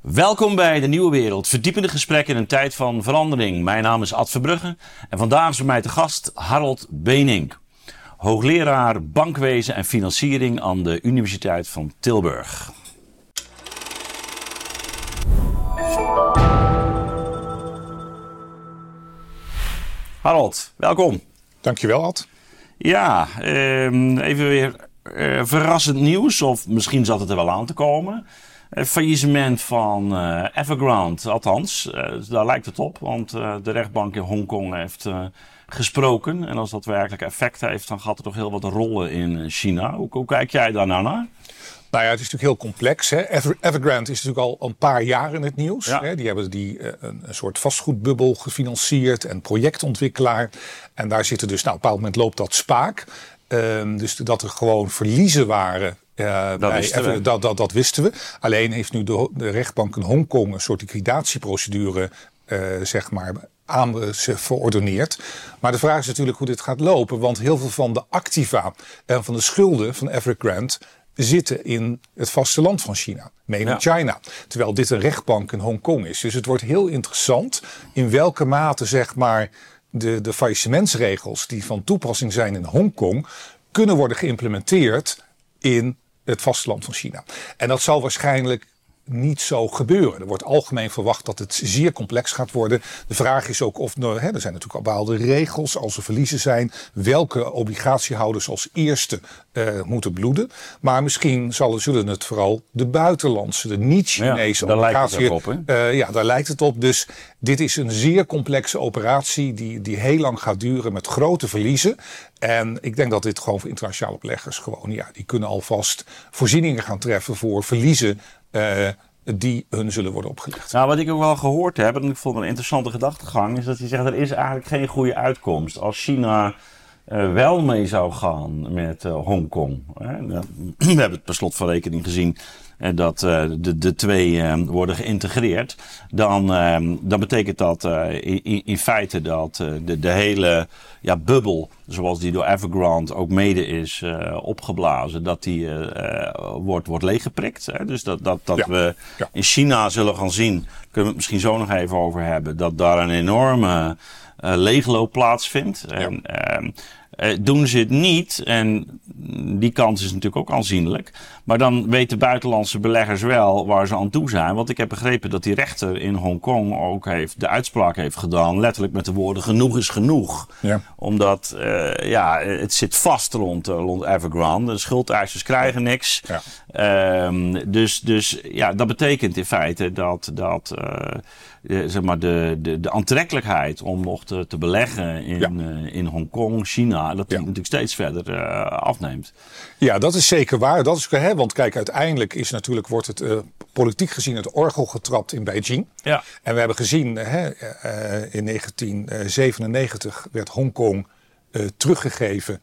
Welkom bij de Nieuwe Wereld, verdiepende gesprekken in een tijd van verandering. Mijn naam is Ad Verbrugge en vandaag is bij mij te gast Harold Benink. Hoogleraar bankwezen en financiering aan de Universiteit van Tilburg. Harold, welkom. Dankjewel, Ad. Ja, ehm, even weer eh, verrassend nieuws, of misschien zat het er wel aan te komen. Faillissement van uh, Evergrande, althans, uh, daar lijkt het op. Want uh, de rechtbank in Hongkong heeft gesproken. En als dat werkelijk effect heeft, dan gaat er toch heel wat rollen in China. Hoe, hoe kijk jij daar nou naar? Nou ja, het is natuurlijk heel complex. Hè? Ever, Evergrande is natuurlijk al een paar jaar in het nieuws. Ja. Hè? Die hebben die, een, een, soort vastgoedbubbel gefinancierd en projectontwikkelaar. En daar zitten dus, nou, op een bepaald moment loopt dat spaak. Um, dus dat er gewoon verliezen waren uh, dat, wisten dat, dat, dat, wisten we. Alleen heeft nu de, de rechtbank in Hongkong een soort liquidatieprocedure, uh, zeg maar, aan verordoneerd. Maar de vraag is natuurlijk hoe dit gaat lopen. Want heel veel van de activa en van de schulden van Evergrande zitten in het vasteland van China, mainland ja. China. Terwijl dit een rechtbank in Hongkong is. Dus het wordt heel interessant in welke mate zeg maar de, de faillissementsregels die van toepassing zijn in Hongkong kunnen worden geïmplementeerd in het vasteland van China. En dat zal waarschijnlijk niet zo gebeuren. Er wordt algemeen verwacht dat het zeer complex gaat worden. De vraag is ook of, nou, hè, er zijn natuurlijk bepaalde regels als er verliezen zijn, welke obligatiehouders als eerste uh, moeten bloeden. Maar misschien zullen, zullen het vooral de buitenlandse, de niet-Chinese ja, obligaties. Uh, ja, daar lijkt het op. Dus dit is een zeer complexe operatie die, die heel lang gaat duren met grote verliezen. En ik denk dat dit gewoon voor internationale beleggers gewoon, ja, die kunnen alvast voorzieningen gaan treffen voor verliezen uh, die hun zullen worden opgelegd. Nou, wat ik ook wel gehoord heb, en ik vond een interessante gedachtegang, is dat hij zegt er is eigenlijk geen goede uitkomst. Als China uh, wel mee zou gaan met uh, Hongkong. We hebben het per slot van rekening gezien en dat uh, de, de twee uh, worden geïntegreerd, dan, uh, dan betekent dat in, in, feite dat de, de hele ja, bubbel, zoals die door Evergrande ook mede is opgeblazen, dat die wordt, wordt leeggeprikt. Hè? Dus dat, dat, dat ja. we ja. in China zullen gaan zien, kunnen we het misschien zo nog even over hebben, dat daar een enorme leegloop plaatsvindt. Ja. En, ehm, uh, doen ze het niet, en die kans is natuurlijk ook aanzienlijk. Maar dan weten buitenlandse beleggers wel waar ze aan toe zijn. Want ik heb begrepen dat die rechter in Hongkong ook heeft, de uitspraak heeft gedaan. Letterlijk met de woorden: genoeg is genoeg. Ja. Omdat uh, ja, het zit vast rond, uh, rond Evergrande. De schuldeisers krijgen niks. Ja. Um, dus, dus ja, dat betekent in feite dat. dat uh, zeg maar de, de, de aantrekkelijkheid om nog te, te beleggen in, ja. uh, in Hongkong, China, dat die ja. natuurlijk steeds verder uh, afneemt. Ja, dat is zeker waar. Dat is, hè, want kijk, uiteindelijk is natuurlijk, wordt het politiek gezien het orgel getrapt in Beijing. Ja. En we hebben gezien, hè, in 1997 werd Hongkong teruggegeven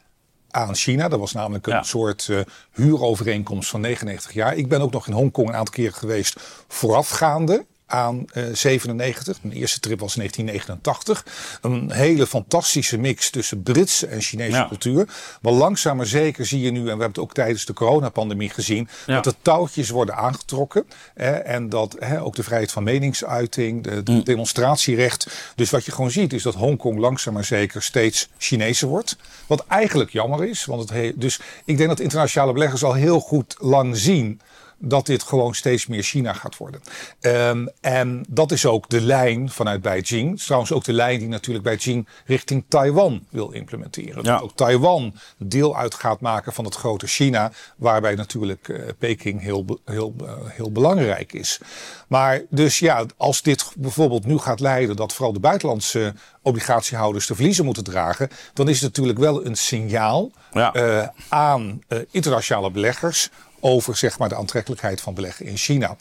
aan China. Dat was namelijk een ja. soort uh, huurovereenkomst van 99 jaar. Ik ben ook nog in Hongkong een aantal keren geweest voorafgaande aan uh, 97. Mijn eerste trip was 1989. Een hele fantastische mix tussen Britse en Chinese ja. cultuur. Maar langzaam maar zeker zie je nu, en we hebben het ook tijdens de coronapandemie gezien, ja. dat de touwtjes worden aangetrokken. Hè, en dat hè, ook de vrijheid van meningsuiting, de, de mm. demonstratierecht. Dus wat je gewoon ziet is dat Hongkong langzaam maar zeker steeds Chinezer wordt. Wat eigenlijk jammer is. Want het dus ik denk dat internationale beleggers al heel goed lang zien dat dit gewoon steeds meer China gaat worden. Um, en dat is ook de lijn vanuit Beijing. Het is trouwens ook de lijn die natuurlijk Beijing richting Taiwan wil implementeren. Ja. Dat ook Taiwan deel uit gaat maken van het grote China, waarbij natuurlijk uh, Peking heel, heel, uh, heel belangrijk is. Maar dus ja, als dit bijvoorbeeld nu gaat leiden dat vooral de buitenlandse obligatiehouders de verliezen moeten dragen, dan is het natuurlijk wel een signaal ja. uh, aan internationale beleggers over zeg maar, de aantrekkelijkheid van beleggen in China.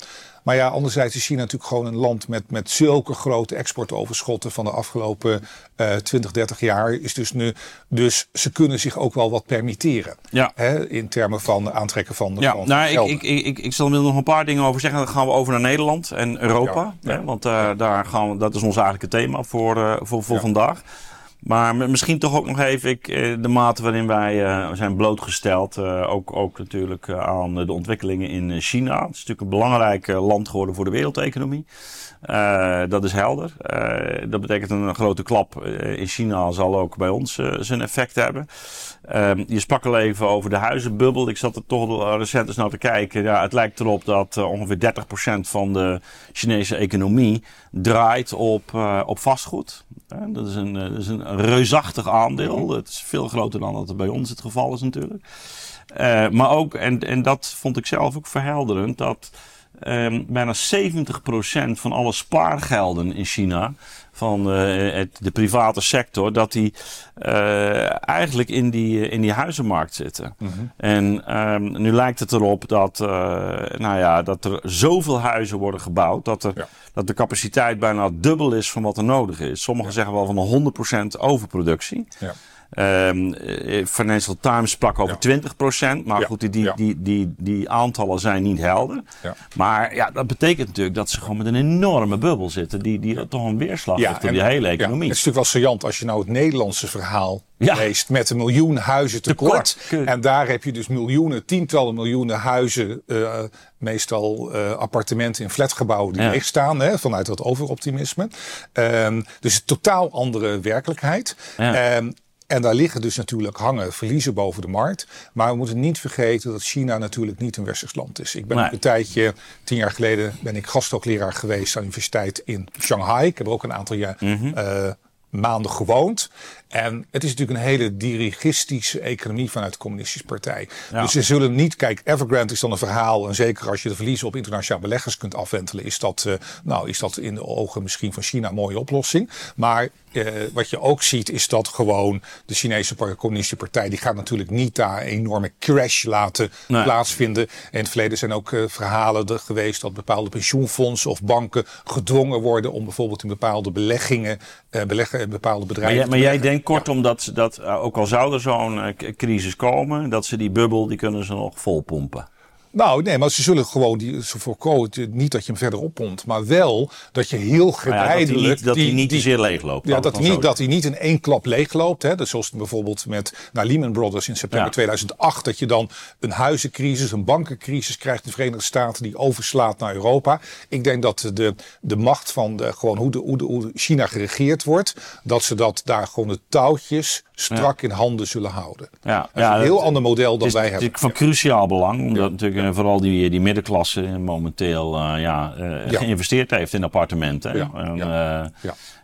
Maar ja, anderzijds is China natuurlijk gewoon een land met, met zulke grote exportoverschotten van de afgelopen uh, 20, 30 jaar. Is dus, nu, dus ze kunnen zich ook wel wat permitteren. Ja. Hè, in termen van aantrekken van de ja, van nou, ik, ik, ik, ik, ik zal er nog een paar dingen over zeggen. Dan gaan we over naar Nederland en Europa. Ja, ja. Hè, want uh, daar gaan we, dat is ons eigenlijk het thema voor, uh, voor, voor vandaag. Maar misschien toch ook nog even ik, de mate waarin wij zijn blootgesteld. ook, ook natuurlijk aan de ontwikkelingen in China. Het is natuurlijk een belangrijk land geworden voor de wereldeconomie. Dat is helder. Dat betekent een grote klap in China zal ook bij ons zijn effect hebben. Um, je sprak al even over de huizenbubbel. Ik zat er toch recent eens naar te kijken. Ja, het lijkt erop dat uh, ongeveer 30% van de Chinese economie draait op, uh, op vastgoed. Uh, dat, is een, dat is een reusachtig aandeel. Het is veel groter dan dat het bij ons het geval is natuurlijk. maar ook, en, en dat vond ik zelf ook verhelderend, dat um, bijna 70% van alle spaargelden in China van uh, het, de private sector, dat die uh, eigenlijk in die, in die huizenmarkt zitten. Mm -hmm. En um, nu lijkt het erop dat, uh, nou ja, dat er zoveel huizen worden gebouwd, dat, er, ja. dat de capaciteit bijna dubbel is van wat er nodig is. Sommigen ja. zeggen wel van 100% overproductie. Ja. Um, Financial Times sprak over ja. 20%. Maar ja. goed, die, die, die, die, die aantallen zijn niet helder. Maar ja, dat betekent natuurlijk dat ze gewoon met een enorme bubbel zitten. Die, die toch een weerslag heeft op die hele economie. het is natuurlijk wel saillant als je nou het Nederlandse verhaal leest. Met een miljoen huizen tekort. tekort. En daar heb je dus miljoenen, tientallen miljoenen huizen. Uh, meestal uh, appartementen in flatgebouwen die leeg staan. Hè, vanuit dat overoptimisme. Um, dus een totaal andere werkelijkheid. Um, en daar liggen dus natuurlijk hangen verliezen boven de markt. Maar we moeten niet vergeten dat China natuurlijk niet een westers land is. Ik ben nee. een tijdje, tien jaar geleden, ben ik gasthoogleraar geweest aan de universiteit in Shanghai. Ik heb er ook een aantal jaar mm -hmm. uh, maanden gewoond. En het is natuurlijk een hele dirigistische economie vanuit de Communistische Partij. Ja. Dus ze zullen niet, kijk, Evergrande is dan een verhaal. En zeker als je de verliezen op internationale beleggers kunt afwentelen, is dat, uh, nou, is dat in de ogen misschien van China een mooie oplossing. Maar uh, wat je ook ziet, is dat gewoon de Chinese Communistische Partij, die gaat natuurlijk niet daar een enorme crash laten nee. plaatsvinden. En in het verleden zijn ook uh, verhalen er geweest dat bepaalde pensioenfondsen of banken gedwongen worden om bijvoorbeeld in bepaalde beleggingen, beleggen in bepaalde bedrijven. Maar, jij, maar jij denkt kortom dat, dat ook al zou er zo'n crisis komen, dat ze die bubbel, die kunnen ze nog vol pompen. Nou, nee, maar ze zullen gewoon die, ze voorkomen niet dat je hem verder oppompt, maar wel dat je heel geleidelijk. Ja, dat hij niet, dat die, niet te zeer leegloopt. Ja, dat, niet, dat hij niet in één klap leegloopt. Hè. Dus zoals bijvoorbeeld met nou, Lehman Brothers in september ja. 2008, dat je dan een huizencrisis, een bankencrisis krijgt in de Verenigde Staten die overslaat naar Europa. Ik denk dat de, de macht van de, gewoon hoe, de, hoe, de, hoe China geregeerd wordt, dat ze dat daar gewoon de touwtjes strak ja. in handen zullen houden. Ja, dat is ja, een heel dat, ander model dan is, wij hebben. Het is van cruciaal belang, omdat ja. natuurlijk vooral die, die middenklasse momenteel uh, ja, uh, geïnvesteerd heeft in appartementen. Ja.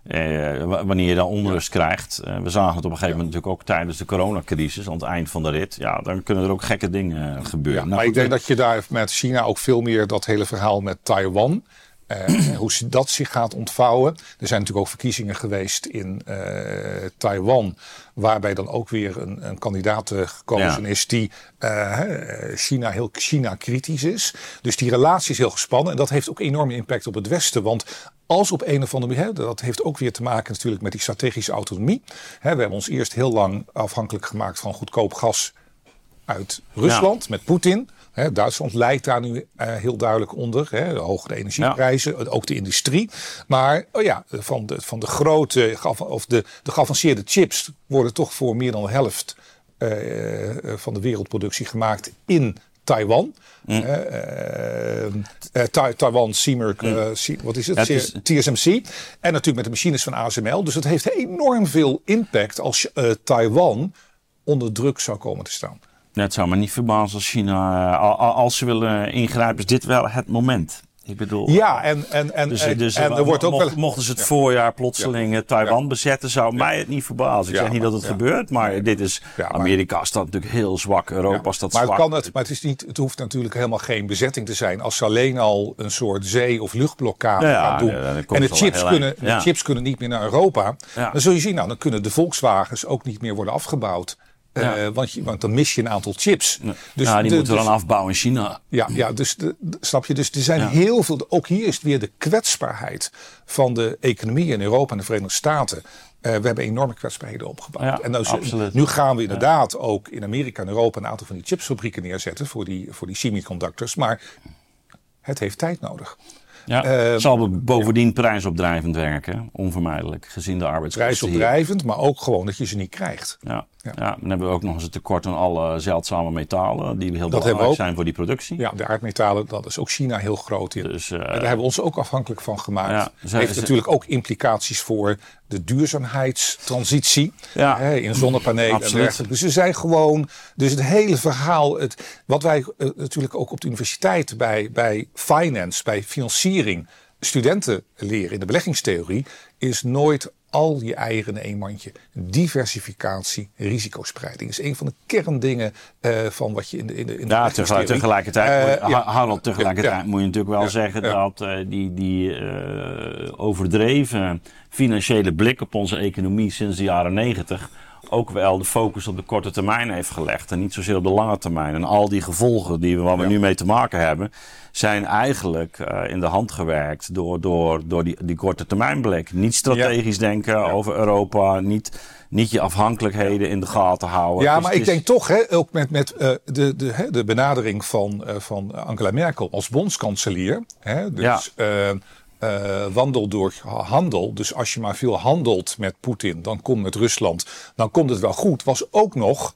Uh, wanneer je dan onrust krijgt. we zagen het op een gegeven moment natuurlijk ook tijdens de coronacrisis, aan het eind van de rit. Ja, dan kunnen er ook gekke dingen gebeuren. Nou, maar ik denk dat je daar met China ook veel meer dat hele verhaal met Taiwan. Uh, hoe dat zich gaat ontvouwen. Er zijn natuurlijk ook verkiezingen geweest in uh, Taiwan. Waarbij dan ook weer een, een kandidaat gekozen ja. is die uh, China heel China kritisch is. Dus die relatie is heel gespannen. En dat heeft ook enorme impact op het Westen. Want als op een of andere manier, dat heeft ook weer te maken natuurlijk met die strategische autonomie. Hè, we hebben ons eerst heel lang afhankelijk gemaakt van goedkoop gas uit Rusland ja. met Poetin. He, Duitsland lijkt daar nu uh, heel duidelijk onder. He, de hogere energieprijzen, ja. ook de industrie. Maar oh ja, van de, van de grote of de, de geavanceerde chips worden toch voor meer dan de helft uh, van de wereldproductie gemaakt in Taiwan. Mm. Uh, Taiwan, Seamerk, mm. wat is het? Ja, het is... TSMC. En natuurlijk met de machines van ASML. Dus het heeft enorm veel impact als Taiwan onder druk zou komen te staan. Het zou me niet verbazen als China, als ze willen ingrijpen, is dit wel het moment. Ik bedoel, ja, en, en, en, dus, dus en er wordt ook mocht, wel... mochten ze het voorjaar plotseling ja. Taiwan ja. bezetten, zou mij het niet verbazen. Ik zeg niet dat het gebeurt, maar dit is. Amerika staat natuurlijk heel zwak, Europa staat maar zwak. Het kan het, maar het, is niet, het hoeft natuurlijk helemaal geen bezetting te zijn. Als ze alleen al een soort zee- of luchtblokkade gaan doen. en de chips, kunnen, de chips kunnen niet meer naar Europa. Dan zul je zien, nou, dan kunnen de Volkswagens ook niet meer worden afgebouwd. Ja. Uh, want, je, want, dan mis je een aantal chips. Ja. Dus ja, die de, moeten we dus, dan afbouwen in China. Ja, ja dus de, de, snap je? Dus er zijn ja. heel veel. Ook hier is het weer de kwetsbaarheid van de economie in Europa en de Verenigde Staten. Uh, we hebben enorme kwetsbaarheden opgebouwd. en dus, nu gaan we inderdaad ook in Amerika en Europa een aantal van die chipsfabrieken neerzetten voor die, voor die semiconductors. Maar het heeft tijd nodig. Ja, uh, zal bovendien prijsopdrijvend werken, onvermijdelijk, gezien de arbeidskosten. Prijsopdrijvend, maar ook gewoon dat je ze niet krijgt. Ja, ja. ja. dan hebben we ook nog eens een tekort aan alle zeldzame metalen, die heel dat belangrijk zijn voor die productie. Ja, de aardmetalen, dat is ook China heel groot in. Dus, uh, daar hebben we ons ook afhankelijk van gemaakt. Ja, heeft natuurlijk ook implicaties voor de duurzaamheidstransitie ja, hè, in zonnepanelen en dergelijke. Dus er zijn gewoon, dus het hele verhaal, het, wat wij uh, natuurlijk ook op de universiteit bij, bij finance, bij financiering, studenten leren in de beleggingstheorie, is nooit al je eigen in één mandje. Diversificatie, risicospreiding is een van de kerndingen uh, van wat je in de in de, in de ja, tegelijk, tegelijkertijd, uh, ja, Harold, tegelijkertijd ja, moet je natuurlijk wel zeggen dat uh, die, die overdreven financiële blik op onze economie sinds de jaren negentig ook wel de focus op de korte termijn heeft gelegd. En niet zozeer op de lange termijn. En al die gevolgen die we, waar we nu mee te maken hebben, zijn eigenlijk uh, in de hand gewerkt door, door, door die, die korte termijnblik. Niet strategisch denken over Europa, niet, niet je afhankelijkheden in de gaten houden. Ja, dus maar ik denk toch, hè, ook met, met uh, de, de, hè, de benadering van, uh, van Angela Merkel als bondskanselier. Hè, dus, ja uh, wandel door handel. Dus als je maar veel handelt met Poetin, dan komt met Rusland, dan komt het wel goed. Was ook nog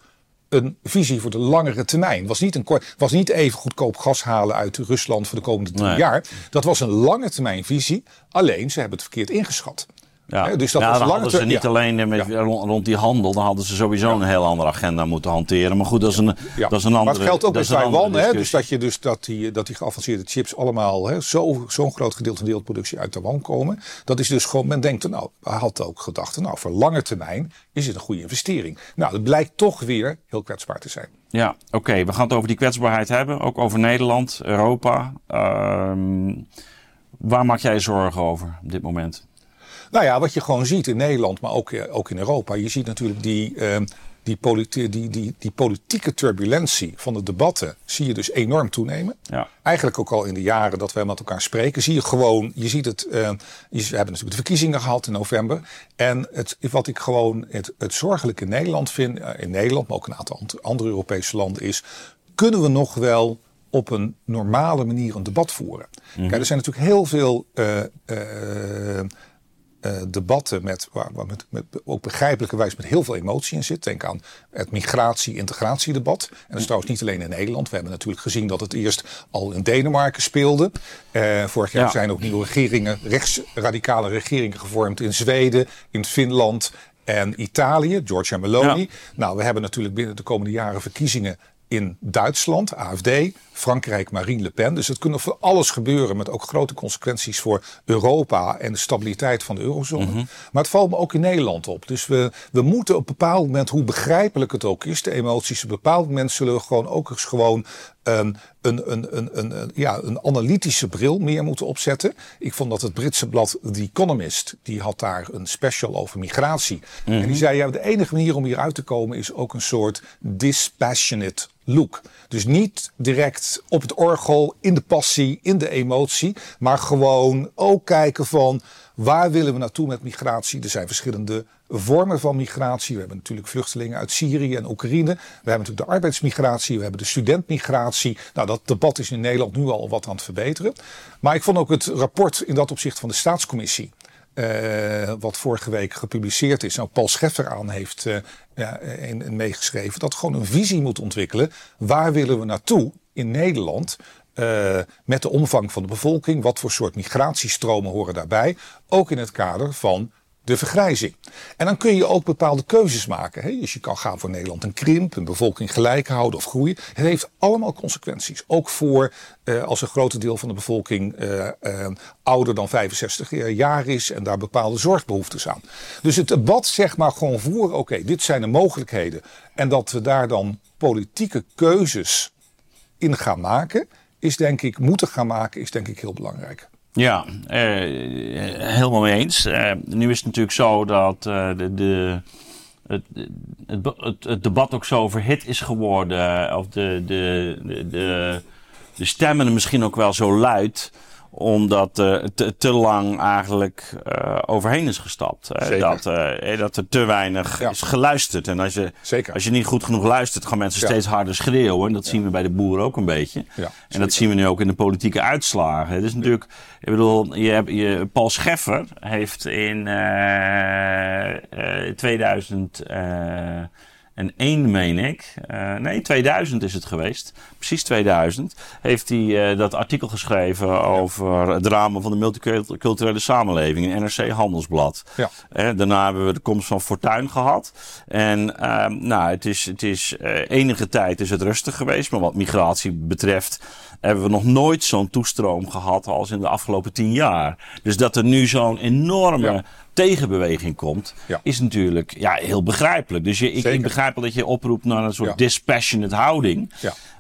een visie voor de langere termijn. Was niet, een kort, was niet even goedkoop gas halen uit Rusland voor de komende tien jaar. Dat was een lange termijn visie. Alleen ze hebben het verkeerd ingeschat. Ja. dus dat ja, dan hadden ze niet alleen met, rond, die handel, dan hadden ze sowieso een heel andere agenda moeten hanteren. Maar goed, dat is een, dat is een andere. Maar het geldt ook bij Taiwan, hè? Dus dat, je dus dat, die, dat die geavanceerde chips allemaal zo'n groot gedeelte van de wereldproductie uit Taiwan komen. Dat is dus gewoon, men denkt, nou, had ook gedacht, nou, voor lange termijn is het een goede investering. Nou, dat blijkt toch weer heel kwetsbaar te zijn. Ja, oké. We gaan het over die kwetsbaarheid hebben. Ook over Nederland, Europa. Uh, waar maak jij je zorgen over op dit moment? Nou ja, wat je gewoon ziet in Nederland, maar ook, eh, ook in Europa. Je ziet natuurlijk die, uh, die, die, die, die politieke turbulentie van de debatten zie je dus enorm toenemen. Ja. Eigenlijk ook al in de jaren dat wij met elkaar spreken, zie je gewoon, je ziet het, uh, we hebben natuurlijk de verkiezingen gehad in november. En het, wat ik gewoon het, het zorgelijke in Nederland vind, uh, in Nederland, maar ook een aantal andere Europese landen, is kunnen we nog wel op een normale manier een debat voeren. Mhm. Kijk, er zijn natuurlijk heel veel uh, uh, debatten met, waar, met, met, ook begrijpelijkerwijs met heel veel emotie in zit. Denk aan het migratie-integratiedebat. En dat is trouwens niet alleen in Nederland. We hebben natuurlijk gezien dat het eerst al in Denemarken speelde. Uh, vorig jaar zijn ook nieuwe regeringen, rechtsradicale regeringen gevormd in Zweden, in Finland en Italië, Giorgia Meloni. Nou, we hebben natuurlijk binnen de komende jaren verkiezingen in Duitsland, AFD, Frankrijk, Marine Le Pen. Dus het kan voor alles gebeuren met ook grote consequenties voor Europa en de stabiliteit van de eurozone. Mhm. Maar het valt me ook in Nederland op. Dus we, we moeten op een bepaald moment, hoe begrijpelijk het ook is, de emoties, op een bepaald moment zullen we gewoon ook eens gewoon een, een, een, een, een, ja, een analytische bril meer moeten opzetten. Ik vond dat het Britse blad The Economist, die had daar een special over migratie. En die mhm. zei, ja, de enige manier om hier uit te komen is ook een soort dispassionate look. Dus niet direct op het orgel, in de passie, in de emotie, maar gewoon ook kijken van waar willen we naartoe met migratie. Er zijn verschillende vormen van migratie. We hebben natuurlijk vluchtelingen uit Syrië en Oekraïne. We hebben natuurlijk de arbeidsmigratie, we hebben de studentmigratie. Nou, dat debat is in Nederland nu al wat aan het verbeteren. Maar ik vond ook het rapport in dat opzicht van de staatscommissie. Uh, wat vorige week gepubliceerd is. Nou, Paul Scheffer aan heeft uh, ja, in meegeschreven. Dat gewoon een visie moet ontwikkelen. Waar willen we naartoe in Nederland? Uh, met de omvang van de bevolking. Wat voor soort migratiestromen horen daarbij? Ook in het kader van de vergrijzing. En dan kun je ook bepaalde keuzes maken. Hè? Dus je kan gaan voor Nederland een krimp, een bevolking gelijk houden of groeien. Het heeft allemaal consequenties. Ook voor uh, als een groot deel van de bevolking uh, uh, ouder dan 65 jaar is en daar bepaalde zorgbehoeftes aan. Dus het debat zeg maar gewoon voeren, oké, dit zijn de mogelijkheden. En dat we daar dan politieke keuzes in gaan maken, is denk ik, moeten gaan maken, is denk ik heel belangrijk. Ja, uh, helemaal mee eens. Uh, nu is het natuurlijk zo dat uh, de, de het, het, debat ook zo verhit is geworden. Of de, de, de, de, stemmen misschien ook wel zo luid omdat te, te, lang eigenlijk overheen is gestapt. Dat, dat er te weinig is geluisterd. En als je, Zeker. als je niet goed genoeg luistert, gaan mensen steeds harder schreeuwen. En dat zien we bij de boeren ook een beetje. en dat zien we nu ook in de politieke uitslagen. Het is natuurlijk, ik bedoel, je hebt, je, Paul Scheffer heeft in 2000 en één, meen ik, uh, nee, 2000 is het geweest, precies 2000, heeft hij uh, dat artikel geschreven over het drama van de multiculturele samenleving in NRC Handelsblad. Ja. Uh, daarna hebben we de komst van Fortuin gehad. En ehm, nou, het is, het is enige tijd is het rustig geweest, maar wat migratie betreft hebben we nog nooit zo'n toestroom gehad als in de afgelopen tien jaar. Dus dat er nu zo'n enorme tegenbeweging komt, is natuurlijk ja, heel begrijpelijk. Dus je, ik, ik, begrijp wel dat je oproept naar een soort dispassionate houding.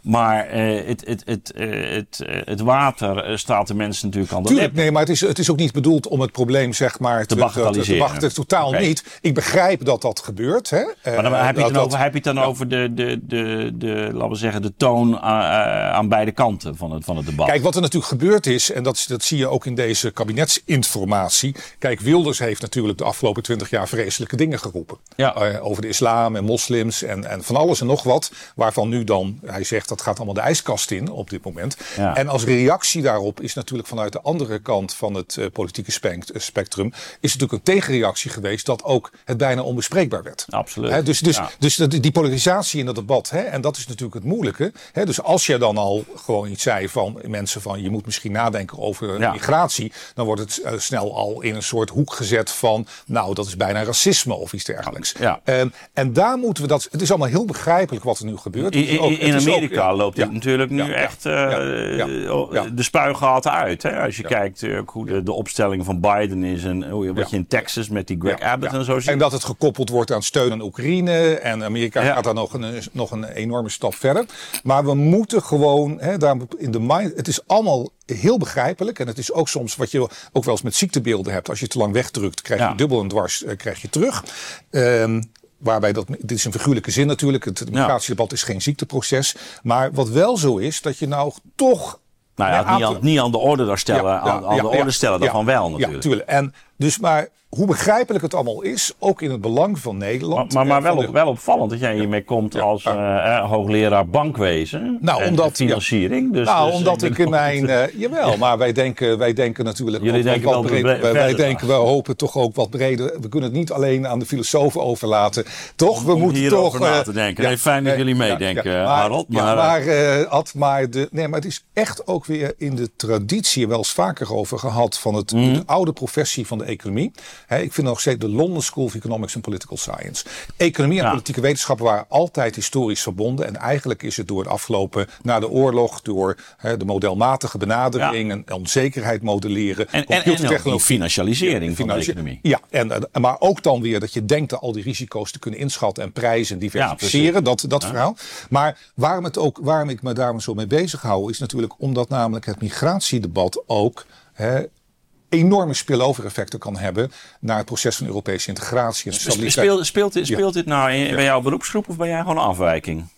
Maar uh, het, het, het, uh, het, uh, het water staat de mensen natuurlijk aan de Tuurlijk, nee, maar het is, het is ook niet bedoeld om het probleem zeg maar, te, bagatelliseren. Te, te, totaal niet. Ik begrijp dat dat gebeurt. Hè. Maar dan, heb, je het dan over, heb je het dan over de, de, de, de, laten we zeggen, de toon aan beide kanten van het, van het debat? Kijk, wat er natuurlijk gebeurd is, en dat, dat zie je ook in deze kabinetsinformatie. Kijk, Wilders heeft natuurlijk de afgelopen twintig jaar vreselijke dingen geroepen. Ja. over de islam en moslims en, en van alles en nog wat. Waarvan nu dan, hij zegt dat gaat allemaal de ijskast in op dit moment. En als reactie daarop is natuurlijk vanuit de andere kant van het uh, politieke spectrum... is natuurlijk een tegenreactie geweest dat ook het bijna onbespreekbaar werd. Absoluut. dus dus, dus die polarisatie in dat debat, hè, en dat is natuurlijk het moeilijke. Hè, dus als je dan al gewoon iets zei van mensen van... je moet misschien nadenken over migratie... dan wordt het uh, snel al in een soort hoek gezet van... nou, dat is bijna racisme of iets dergelijks. Ja. Um, en daar moeten we dat... Het is allemaal heel begrijpelijk wat er nu gebeurt. In, in, in Amerika loopt dit natuurlijk nu echt uh, de spuigaten uit. Hè? Als je kijkt uh, hoe de, de, opstelling van Biden is en hoe, wat je in Texas met die Greg Abbott en zo ziet. En dat het gekoppeld wordt aan steun aan Oekraïne. En Amerika gaat daar nog een, nog een enorme stap verder. Maar we moeten gewoon, hè, daar in de mind, het is allemaal heel begrijpelijk. En het is ook soms wat je ook wel eens met ziektebeelden hebt. Als je te lang wegdrukt, krijg je dubbel en dwars krijg je terug. Um, Waarbij dat, dit is een figuurlijke zin natuurlijk. Het migratiedebat is geen ziekteproces. Maar wat wel zo is, dat je nou toch nou ja, niet, aan, niet aan de orde daar stellen, aan, aan de orde stellen daarvan wel natuurlijk. Ja, natuurlijk. En dus maar hoe begrijpelijk het allemaal is, ook in het belang van Nederland. Maar, maar, wel, op, wel opvallend dat jij hiermee komt als uh, hoogleraar bankwezen nou, en omdat, financiering. Dus, nou, dus omdat ik in mijn... Uh, jawel, maar wij denken, wij denken natuurlijk... Jullie denken wel breder, wij, wij denken, we hopen toch ook wat breder. We kunnen het niet alleen aan de filosofen overlaten. Toch, we moeten toch... na te denken. nee, fijn dat jullie meedenken, Harold. Maar, maar, Ad, maar, de, nee, maar het is echt ook weer in de traditie, wel eens vaker over gehad, van het, mm. de oude professie van de economie. He, ik vind nog steeds de London School of Economics and Political Science. Economie en politieke wetenschappen waren altijd historisch verbonden. En eigenlijk is het door het afgelopen, na de oorlog, door de modelmatige benadering en onzekerheid modelleren. En, computertechnologie. financialisering van de economie. Ja, en, maar ook dan weer dat je denkt al die risico's te kunnen inschatten en prijzen en diversificeren. dat dat verhaal. Maar waarom, het ook, waarom ik me daar zo mee bezig hou, is natuurlijk omdat namelijk het migratiedebat ook enorme spillover-effecten kan hebben naar het proces van Europese integratie en stabiliteit. Speelt, speelt, dit, speelt dit nou in, bij jouw beroepsgroep of ben jij gewoon een afwijking?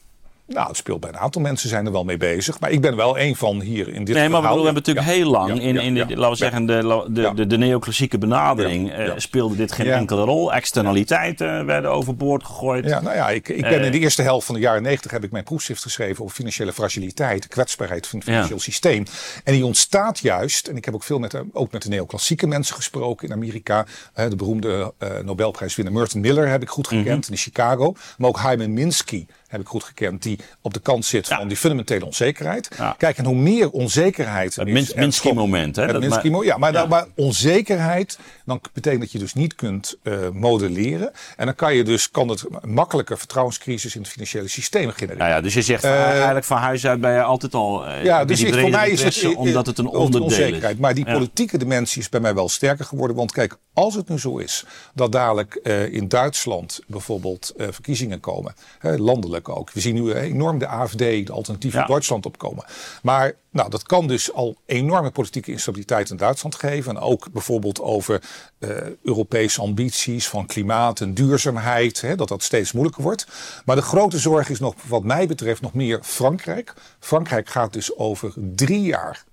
Nou, het speelt bij een aantal mensen zijn er wel mee bezig. Maar ik ben wel een van hier in dit Nee, maar we hebben natuurlijk heel lang in, in de, laten we zeggen, de, de, de, de neoclassieke benadering uh, speelde dit geen enkele rol. Externaliteiten werden overboord gegooid. Ja, nou ja, ik, ik ben in de eerste helft van de jaren negentig heb ik mijn proefschrift geschreven over financiële fragiliteit, kwetsbaarheid van het financieel systeem. En die ontstaat juist, en ik heb ook veel met, ook met de neoclassieke mensen gesproken in Amerika. de beroemde uh, Nobelprijswinnaar Merton Miller heb ik goed gekend mm -hmm. in Chicago. Maar ook Hyman Minsky heb ik goed gekend, die op de kant zit van die fundamentele onzekerheid. Kijk, en hoe meer onzekerheid. Het Minsky-moment, hè? Het ja, maar, ja. maar onzekerheid, dan betekent dat je dus niet kunt uh, modelleren. En dan kan je dus, kan het makkelijker vertrouwenscrisis in het financiële systeem genereren. Nou ja, dus je zegt uh, eigenlijk van huis uit ben je altijd al. Uh, ja, dus voor mij is het omdat het een onderdeel onzekerheid. is. Maar die politieke dimensie is bij mij wel sterker geworden. Want kijk, als het nu zo is dat dadelijk in Duitsland bijvoorbeeld verkiezingen komen, landelijk ook. We zien nu enorm de AFD, de alternatieve Duitsland opkomen. Maar nou, dat kan dus al enorme politieke instabiliteit in Duitsland geven. En ook bijvoorbeeld over uh, Europese ambities van klimaat en duurzaamheid. Hè, dat dat steeds moeilijker wordt. Maar de grote zorg is nog, wat mij betreft, nog meer Frankrijk. Frankrijk gaat dus over drie jaar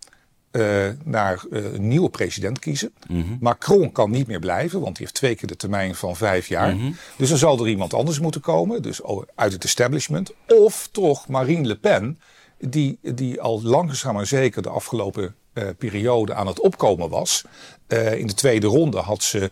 naar een nieuwe president kiezen. Mhm. Macron kan niet meer blijven, want die heeft twee keer de termijn van vijf jaar. Mhm. Dus dan zal er iemand anders moeten komen, dus uit het establishment. Of toch Marine Le Pen, die, die al langzaam maar zeker de afgelopen periode aan het opkomen was. Uh, in de tweede ronde had ze 42%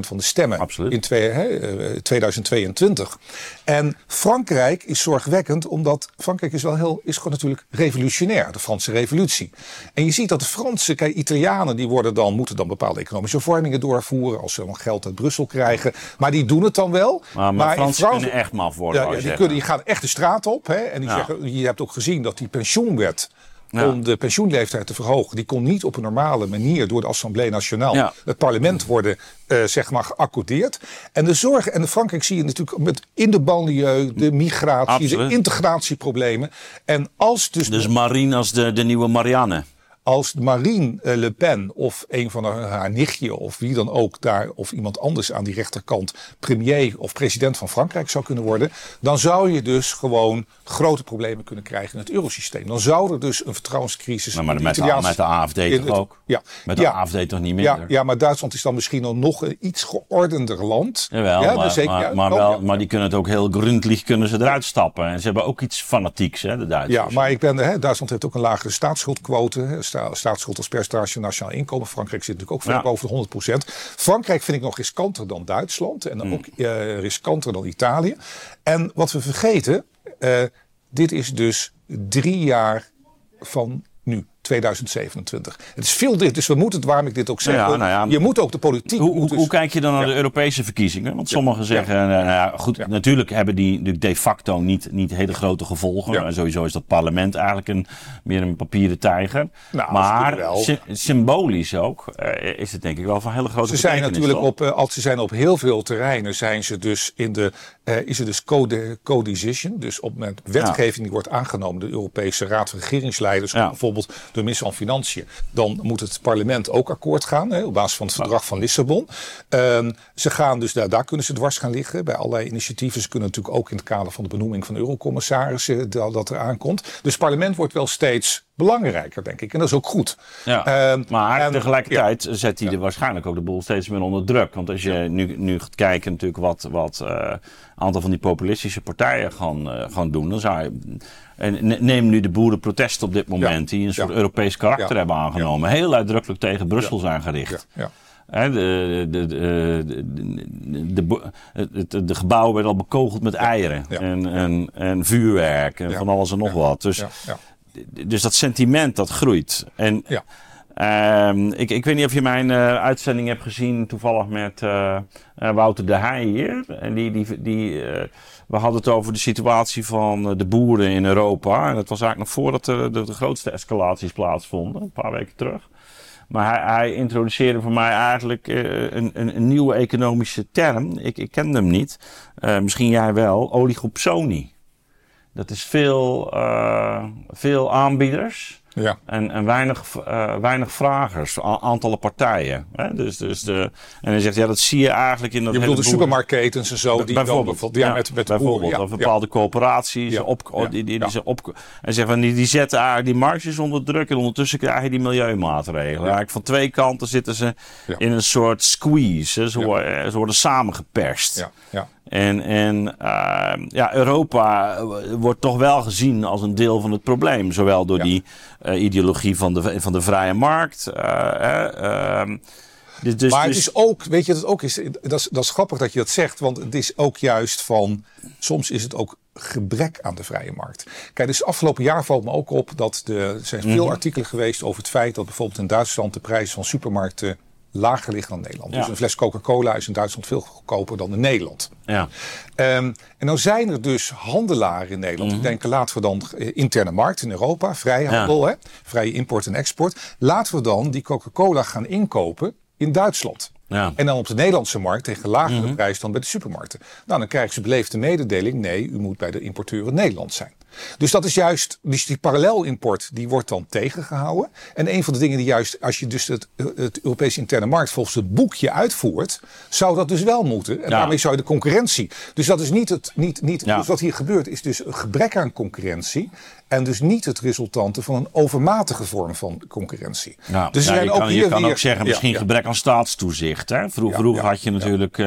van de stemmen Absoluut. in twee, uh, 2022. En Frankrijk is zorgwekkend, omdat Frankrijk is wel heel, is gewoon natuurlijk revolutionair, de Franse revolutie. En je ziet dat de Franse, kijk, Italianen, die worden dan, moeten dan bepaalde economische vormingen doorvoeren als ze dan geld uit Brussel krijgen. Maar die doen het dan wel. Maar, maar, maar Fransen kunnen echt maf worden. Ja, ja die, kunnen, die gaan echt de straat op. Hè, en die zeggen, je hebt ook gezien dat die pensioenwet om de pensioenleeftijd te verhogen. Die kon niet op een normale manier door de Assemblée Nationale, het parlement, worden uh, zeg maar geaccordeerd. En de zorg, en in Frankrijk zie je natuurlijk met in de banlieue, de migratie, de integratieproblemen. En als dus. Dus Marine als de, de nieuwe Marianne als Marine eh, Le Pen of een van haar nichtje of wie dan ook daar of iemand anders aan die rechterkant premier of president van Frankrijk zou kunnen worden, dan zou je dus gewoon grote problemen kunnen krijgen in het eurosysteem. Dan zou er dus een vertrouwenscrisis nou, maar met, de, met de AFD toch ook? Ja. Met de AFD toch niet meer? Ja, ja, maar Duitsland is dan misschien nog een iets geordender land. Jawel, ja, maar, zeker, maar, maar, wel, maar die kunnen het ook heel gründlich kunnen ze eruit stappen. En ze hebben ook iets fanatieks, hè, de Duitsers. Ja, maar ik ben, hè, Duitsland heeft ook een lagere staatsschuldquote staatsschuld als percentage nationaal inkomen. Frankrijk zit natuurlijk ook ver boven de 100% Frankrijk vind ik nog riskanter dan Duitsland en hmm. ook uh, riskanter dan Italië. En wat we vergeten, uh, dit is dus drie jaar van. 2027. Het is veel dicht, dus we moeten het, waarom ik dit ook zeg. Nou ja, je moet ook de politiek. Hoe, hoe, hoe kijk je dan naar de Europese verkiezingen? Want sommigen zeggen, eh, nou ja, goed, natuurlijk hebben die de facto niet, niet hele grote gevolgen. En sowieso is dat parlement eigenlijk een, meer een papieren tijger. Nou, maar symbolisch ook uh, is het denk ik wel van hele grote Ze zijn natuurlijk op, uh, als ze zijn op heel veel terreinen, zijn ze dus in de, is er dus co-decision. dus op met wetgeving die wordt aangenomen, de Europese Raad van Regeringsleiders, bijvoorbeeld de minister van Financiën, dan moet het parlement ook akkoord gaan hè, op basis van het verdrag van Lissabon. Um, ze gaan dus daar, daar kunnen ze dwars gaan liggen bij allerlei initiatieven. Ze kunnen natuurlijk ook in het kader van de benoeming van eurocommissarissen dat, dat er aankomt. Dus het parlement wordt wel steeds belangrijker, denk ik. En dat is ook goed. Ja, uh, maar en, tegelijkertijd zet hij er waarschijnlijk ook de boel steeds meer onder druk. Want als je nu, nu gaat kijken natuurlijk wat, wat uh, aantal van die populistische partijen gaan, uh, gaan doen, dan zou je en neem nu de boerenprotesten op dit moment, die een soort Europees karakter hebben aangenomen. Heel uitdrukkelijk tegen Brussel zijn gericht. de, de, de, de, de, gebouwen werden al bekogeld met eieren en, en, en vuurwerk en van alles en nog wat. Dus, dus dat sentiment dat groeit. En uh, ik, ik weet niet of je mijn uh, uitzending hebt gezien, toevallig met uh, Wouter de Heij hier. En die, die, die, we hadden het over de situatie van de boeren in Europa. En dat was eigenlijk nog voordat de, de, de grootste escalaties plaatsvonden, een paar weken terug. Maar hij, hij introduceerde voor mij eigenlijk een, een, een, nieuwe economische term. Ik, ik kende hem niet. misschien jij wel. Oligopsonie. Dat is veel, veel aanbieders ja. En, en weinig, uh, weinig vragers, aantallen partijen. Hè? Dus, dus de, en hij zegt, ja, dat zie je eigenlijk in dat. Je bedoelt de supermarktketens en zo, die bijvoorbeeld, dan, ja, met, met bijvoorbeeld, of bepaalde coöperaties op, die, die, die, op, en zeggen van die, die zetten eigenlijk die marges onder druk en ondertussen krijg je die milieumaatregelen. Eigenlijk van twee kanten zitten ze in een soort squeeze. Ze, worden, ze worden samengeperst. Ja. Ja. En, en uh, ja, Europa wordt toch wel gezien als een deel van het probleem. Zowel door die uh, ideologie van de, van de vrije markt. Uh, dus, dus, maar het dus- is ook, weet je, dat ook is, dat is, dat is grappig dat je dat zegt, want het is ook juist van, soms is het ook gebrek aan de vrije markt. Kijk, dus afgelopen jaar valt me ook op dat de, er zijn veel mhm. artikelen geweest over het feit dat bijvoorbeeld in Duitsland de prijzen van supermarkten lager liggen dan Nederland. Dus een fles Coca-Cola is in Duitsland veel goedkoper dan in Nederland. Ja. Um, en nou zijn er dus handelaren in Nederland. Mm Die denken, laten we dan eh, interne markt in Europa, vrijhandel, hè, vrije import en export. Laten we dan die Coca-Cola gaan inkopen in Duitsland. Ja. En dan op de Nederlandse markt tegen lagere mm prijs dan bij de supermarkten. Nou, dan krijgen ze beleefde mededeling. Nee, u moet bij de importeur in Nederland zijn. Dus dat is juist, dus die parallelimport die wordt dan tegengehouden. En een van de dingen die juist, als je dus het, het Europese interne markt volgens het boekje uitvoert, zou dat dus wel moeten. En daarmee zou je de concurrentie. Dus dat is niet het, niet, niet, dus wat hier gebeurt is dus een gebrek aan concurrentie. En dus niet het resultante van een overmatige vorm van concurrentie. Ja, dus je kan, je kan ook zeggen, misschien gebrek aan staatstoezicht. Hè? Vroeger, had je natuurlijk uh,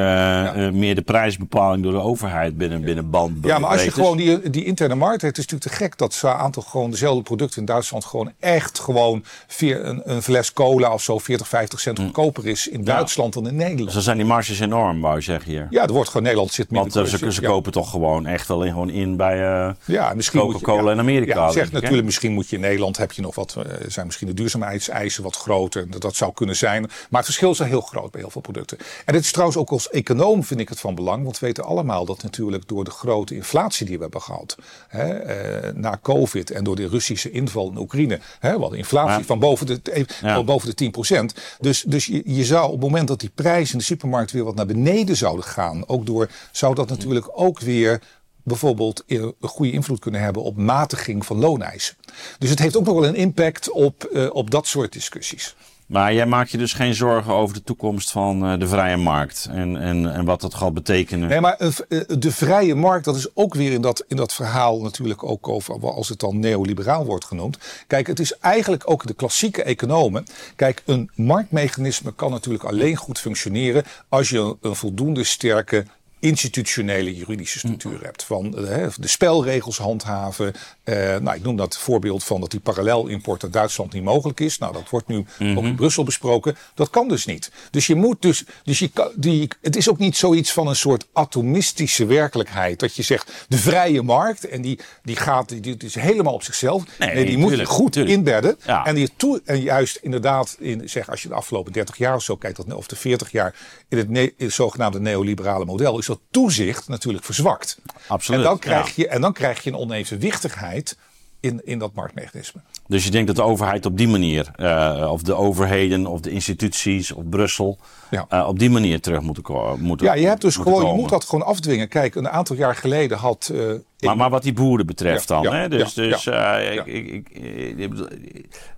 meer de prijsbepaling door de overheid binnen, binnen band. Ja, maar als je gewoon die, die interne markt hebt, is het natuurlijk te gek dat zo'n aantal gewoon dezelfde producten in Duitsland gewoon echt gewoon via een, een fles cola of zo 40, 50 cent hm. goedkoper is in Duitsland dan in Nederland. Dus dan zijn die marges enorm, wou je zeggen hier. Ja, er wordt gewoon Nederland zit meer. Want uh, ze, ze kopen toch gewoon echt alleen gewoon in bij uh, ja, Coca-Cola in Amerika. Ja, zegt natuurlijk, misschien moet je in Nederland heb je nog wat, uh, zijn misschien de duurzaamheidseisen wat groter. Dat, dat zou kunnen zijn. Maar het verschil is heel groot bij heel veel producten. En dit is trouwens ook als econoom vind ik het van belang. Want we weten allemaal dat natuurlijk door de grote inflatie die we hebben gehad. Hè, uh, na COVID en door de Russische inval in Oekraïne. Hè, wat inflatie van boven de, ja. boven de 10%. Dus, dus je, je zou op het moment dat die prijzen in de supermarkt weer wat naar beneden zouden gaan. Ook door, zou dat natuurlijk ook weer bijvoorbeeld een goede invloed kunnen hebben op matiging van looneisen. Dus het heeft ook nog wel een impact op, uh, op dat soort discussies. Maar jij maakt je dus geen zorgen over de toekomst van uh, de vrije markt en, en, en wat dat gaat betekenen? Nee, maar uh, de vrije markt, dat is ook weer in dat, in dat verhaal natuurlijk ook over, als het dan neoliberaal wordt genoemd. Kijk, het is eigenlijk ook de klassieke economen. Kijk, een marktmechanisme kan natuurlijk alleen goed functioneren als je een voldoende sterke institutionele juridische structuur mm. hebt. Van de spelregels handhaven. Uh, nou, ik noem dat voorbeeld van dat die parallelimport uit Duitsland niet mogelijk is. Nou, dat wordt nu ook in mhm. Brussel besproken. Dat kan dus niet. Dus je moet dus, dus je kan, die, het is ook niet zoiets van een soort atomistische werkelijkheid. Dat je zegt de vrije markt en die, die gaat, die, die is helemaal op zichzelf. Nee, die moet je goed inbedden. En, die toe, en juist inderdaad, in, zeg, als je de afgelopen 30 jaar of zo kijkt, of de 40 jaar in het, in het zogenaamde neoliberale model, is dat toezicht natuurlijk verzwakt. Absoluut. En dan krijg, je, en dan krijg je een onevenwichtigheid in, in dat marktmechanisme. Dus je denkt dat de overheid op die manier, uh, of de overheden of de instituties of Brussel, ja. uh, op die manier terug moeten, moeten Ja, je hebt dus gewoon, je moet dat gewoon afdwingen. Kijk, een aantal jaar geleden had uh, maar, maar wat die boeren betreft dan. hè? Dus, dus uh, ik, ik, ik,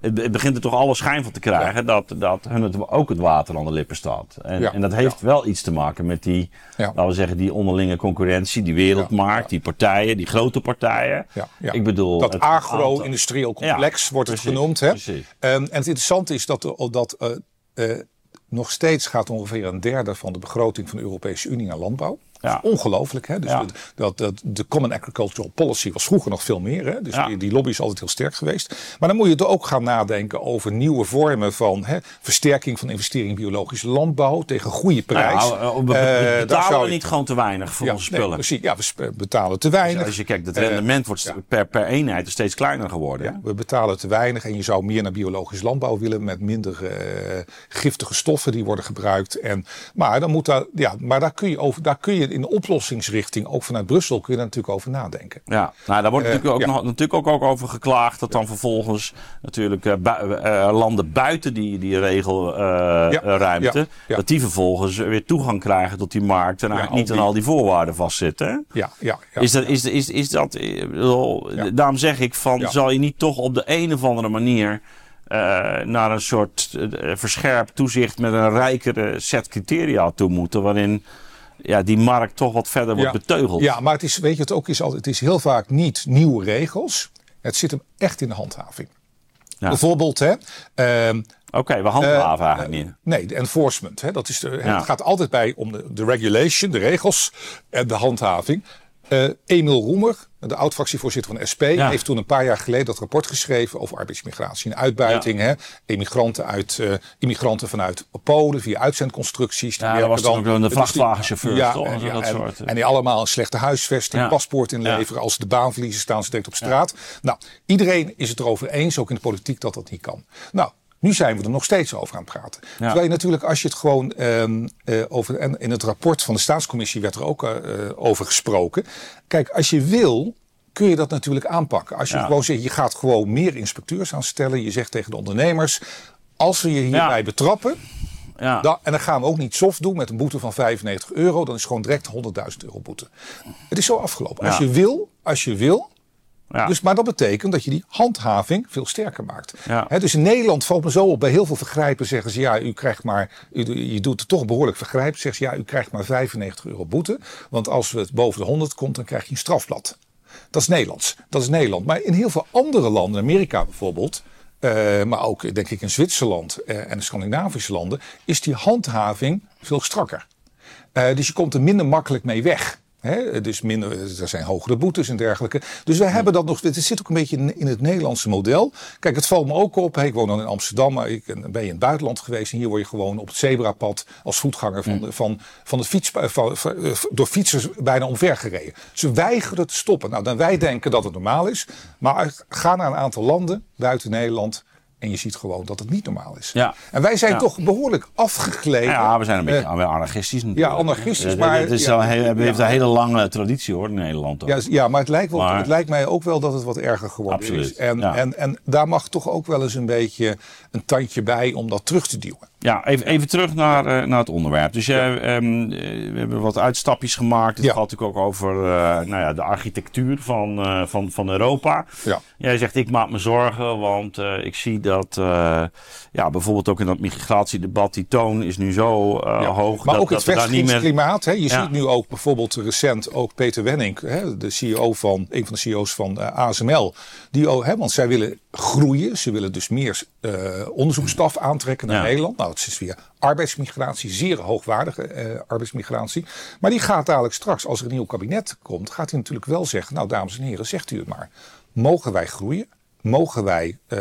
het begint er toch alle schijn van te krijgen dat, dat hun het, ook het water aan de lippen staat. En, en dat heeft wel iets te maken met die, laten we zeggen, die onderlinge concurrentie, die wereldmarkt, die partijen, die grote partijen. Ik bedoel, dat agro-industrieel complex wordt het genoemd. Hè? Um, en het interessante is dat, dat uh, uh, nog steeds gaat ongeveer een derde van de begroting van de Europese Unie naar landbouw. Ja. Ongelooflijk. Hè? Dus dat, dat, de Common Agricultural Policy was vroeger nog veel meer. Hè? Dus die, die, lobby is altijd heel sterk geweest. Maar dan moet je er ook gaan nadenken over nieuwe vormen van hè, versterking van investering in biologische landbouw tegen goede prijs. Nou, we, uh, betalen niet gewoon te weinig voor onze spullen. Nee, precies, ja, we betalen te weinig. Dus als je kijkt, het rendement wordt per, per eenheid steeds kleiner geworden. we betalen te weinig en je zou meer naar biologisch landbouw willen met minder giftige stoffen die worden gebruikt. En, maar, dan moet daar, ja, maar daar kun je over, daar kun je in de oplossingsrichting, ook vanuit Brussel, kun je daar natuurlijk over nadenken. Ja, nou, daar wordt natuurlijk, ook nog, natuurlijk ook, over geklaagd dat dan vervolgens natuurlijk uh, landen buiten die, die regelruimte, dat die vervolgens weer toegang krijgen tot die markt en eigenlijk niet aan al die voorwaarden vastzitten. Ja, ja, Is dat, is, is, is dat, daarom zeg ik van, zal je niet toch op de een of andere manier uh, naar een soort uh, verscherpt toezicht met een rijkere set criteria toe moeten. Waarin ja, die markt toch wat verder wordt beteugeld. Ja, maar het is, weet je, het ook is altijd, het is heel vaak niet nieuwe regels. Het zit hem echt in de handhaving. Bijvoorbeeld, hè. Uh, Oké, we handhaven uh, eigenlijk niet. Nee, de enforcement. Hè, dat is de, Het gaat altijd bij om de, de regulation, de regels en de handhaving. Uh, Emil Roemer, de oud-fractievoorzitter van SP, heeft toen een paar jaar geleden dat rapport geschreven over arbeidsmigratie en uitbuiting. Hè? Immigranten, uit, uh, immigranten vanuit Polen via uitzendconstructies. Ja, dat was dan ook de vrachtwagenchauffeur. Ja, toch? En, ja, dat en, soort. en die allemaal een slechte huisvesting, paspoort inleveren. Als ze de baan verliezen, staan ze direct op straat. Nou, iedereen is het erover eens, ook in de politiek, dat dat niet kan. Nou, nu zijn we er nog steeds over aan het praten. Terwijl je natuurlijk, als je het gewoon um, uh, over. En in het rapport van de staatscommissie werd er ook uh, over gesproken. Kijk, als je wil, kun je dat natuurlijk aanpakken. Als je gewoon zegt, je gaat gewoon meer inspecteurs aanstellen. Je zegt tegen de ondernemers. Als we je hierbij ja. betrappen. Ja. Dan, en dan gaan we ook niet soft doen met een boete van 95 euro. Dan is gewoon direct 100.000 euro boete. Het is zo afgelopen. Als je wil, als je wil, Dus, maar dat betekent dat je die handhaving veel sterker maakt. dus in Nederland valt me zo op, bij heel veel vergrijpen zeggen ze ja, u krijgt maar, u, je doet het toch behoorlijk vergrijp. Zeggen ze ja, u krijgt maar 95 euro boete. Want als het boven de 100 komt, dan krijg je een strafblad. Dat is Nederlands. Dat is Nederland. Maar in heel veel andere landen, Amerika bijvoorbeeld, uh, maar ook denk ik in Zwitserland uh, en de Scandinavische landen, is die handhaving veel strakker. Uh, dus je komt er minder makkelijk mee weg dus minder, er zijn hogere boetes en dergelijke. Dus wij hebben dat nog. Het zit ook een beetje in, het Nederlandse model. Kijk, het valt me ook op. ik woon dan in Amsterdam, maar ik ben je in het buitenland geweest. En hier word je gewoon op het zebrapad als voetganger van, mm. van, van de fiets, van, door fietsers bijna omver gereden. Ze weigeren te stoppen. Nou, dan wij denken dat het normaal is. Maar ga naar een aantal landen buiten Nederland. En je ziet gewoon dat het niet normaal is. Ja. En wij zijn toch behoorlijk afgegleden. Ja, we zijn een beetje uh, anarchistisch natuurlijk. Ja, anarchistisch. Maar, het is ja, heeft een hele lange traditie hoor in Nederland. Ook. Ja, ja, maar, het lijkt, wel, het lijkt mij ook wel dat het wat erger geworden Absoluut. is. En, en, en daar mag toch ook wel eens een beetje een tandje bij om dat terug te duwen. Ja, even, even terug naar, uh, naar het onderwerp. Dus ja. uh, um, we hebben wat uitstapjes gemaakt. Het gaat natuurlijk ook over uh, nou ja, de architectuur van, van, van Europa. Ja. Jij zegt, ik maak me zorgen, want ik zie dat ja, bijvoorbeeld ook in dat migratiedebat, die toon is nu zo hoog. Maar dat, ook het vestigingsklimaat. Meer... Je ziet nu ook bijvoorbeeld recent ook Peter Wenning, hè, de CEO van, een van de CEO's van ASML. Die, hè, want zij willen groeien. Ze willen dus meer onderzoeksstaf aantrekken naar Nederland. Nou, het is weer arbeidsmigratie, zeer hoogwaardige eh, arbeidsmigratie. Maar die gaat dadelijk straks, als er een nieuw kabinet komt, gaat hij natuurlijk wel zeggen: Nou, dames en heren, zegt u het maar. Mogen wij groeien? Mogen wij uh,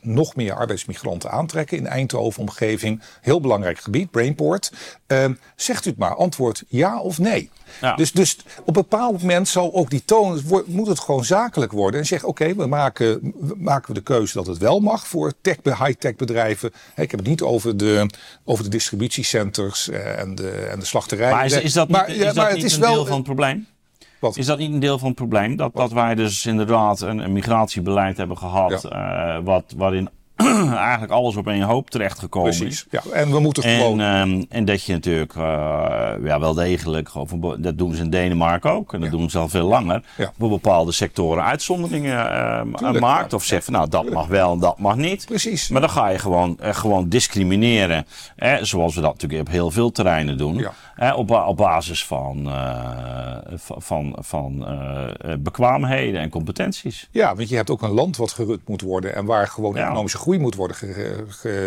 nog meer arbeidsmigranten aantrekken in Eindhoven omgeving. Heel belangrijk gebied, Brainport. Uh, zegt u het maar, antwoord ja of nee. Ja. Dus, dus op een bepaald moment zal ook die toon, moet het gewoon zakelijk worden. En zeg oké, we maken, maken we de keuze dat het wel mag voor tech, high-tech bedrijven. ik heb het niet over de, over de distributiecenters en de, en de slachterijen. Maar is, is dat niet, maar, is dat maar niet het is een wel, deel van het probleem? Is dat niet een deel van het probleem? Dat, dat wij dus inderdaad een, een migratiebeleid hebben gehad. Uh, wat, waarin eigenlijk alles op één hoop terechtgekomen Precies. Ja, en we moeten en, gewoon. Um, en dat je natuurlijk uh, ja, wel degelijk, dat doen ze in Denemarken ook, en dat doen ze al veel langer, ja. voor bepaalde sectoren uitzonderingen uh, maakt. Of zegt van nou dat mag wel en dat mag niet. Precies. Maar dan ga je gewoon, uh, gewoon discrimineren. Hè, zoals we dat natuurlijk op heel veel terreinen doen. Hè, op, op basis van, van, van bekwaamheden en competenties. Ja, want je hebt ook een land wat gerund moet worden en waar gewoon economische groei moet worden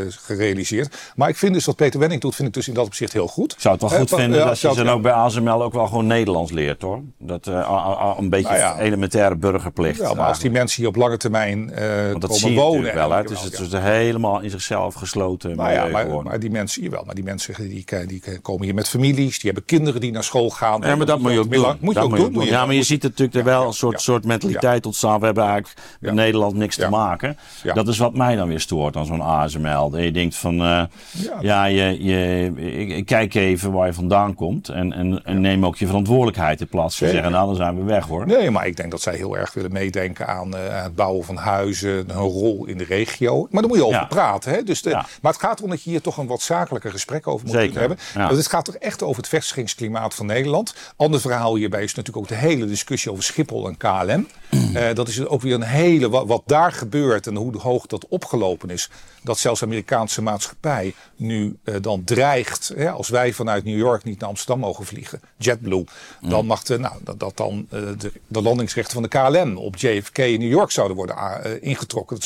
gerealiseerd. Maar ik vind dus wat Peter Wenning doet, vind ik dus in dat opzicht heel goed. Ik zou het wel goed vinden dat je dan ook bij ASML ook wel gewoon Nederlands leert hoor. Dat uh, een beetje nou elementaire burgerplicht. Ja, maar als die mensen hier op lange termijn uh, dat komen wonen. wel, hè? Het is, het is helemaal in zichzelf gesloten. Nou ja, maar, maar, die mensen hier wel. Maar die mensen die, die, komen hier met families, die hebben kinderen die naar school gaan. Ja, maar dat moet je ook doen. Moet je ook doen. Ja, maar je ziet natuurlijk er wel een soort, soort mentaliteit ontstaan. We hebben eigenlijk met Nederland niks te maken. Dat is wat mij dan weer stoort dan zo'n ASML. Dat je denkt van, uh, ja, ja, je, je, ik, kijk even waar je vandaan komt. En, en, en neem ook je verantwoordelijkheid in plaats van zeggen, nou dan zijn we weg hoor. Nee, maar ik denk dat zij heel erg willen meedenken aan uh, het bouwen van huizen, hun rol in de regio. Maar daar moet je over praten. Hè? Dus de, Maar het gaat erom dat je hier toch een wat zakelijker gesprek over moet Zeker. hebben. Dus het gaat toch echt over het vestigingsklimaat van Nederland. Ander verhaal hierbij is natuurlijk ook de hele discussie over Schiphol en KLM. Uh, dat is ook weer een hele, wat, wat daar gebeurt en hoe hoog dat opgelopen is dat zelfs de Amerikaanse maatschappij nu uh, dan dreigt, hè, als wij vanuit New York niet naar Amsterdam mogen vliegen, JetBlue, dan mag de, nou, dat, dat dan uh, de, de, landingsrechten van de KLM op JFK in New York zouden worden uh, ingetrokken.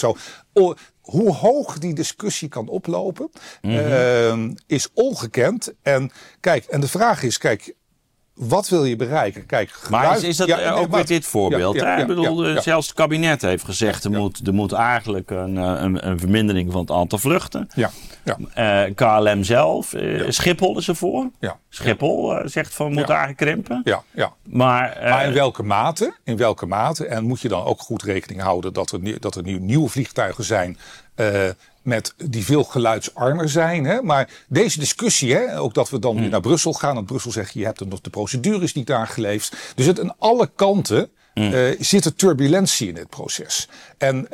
Oh, hoe hoog die discussie kan oplopen, mm -hmm. is ongekend. En kijk, en de vraag is, kijk, wat wil je bereiken? Kijk, maar is, is dat ja, ook met dit voorbeeld? Ja, ik bedoel, zelfs het kabinet heeft gezegd... er, moet, er moet eigenlijk een, eh, een, een vermindering van het aantal vluchten. Ja. Ja. Uh, KLM zelf, uh, Schiphol is ervoor. Ja. Schiphol uh, zegt van moet eigenlijk krimpen. Ja, ja. Maar, maar in welke mate? In welke mate? En moet je dan ook goed rekening houden dat er, dat er nieuwe vliegtuigen zijn met die veel geluidsarmer zijn. Hè? Maar deze discussie, hè, ook dat we dan weer hmm. naar Brussel gaan. En Brussel zegt, je hebt er nog de procedures niet aangeleefd. Dus het aan alle kanten mm. zit er turbulentie in het proces. En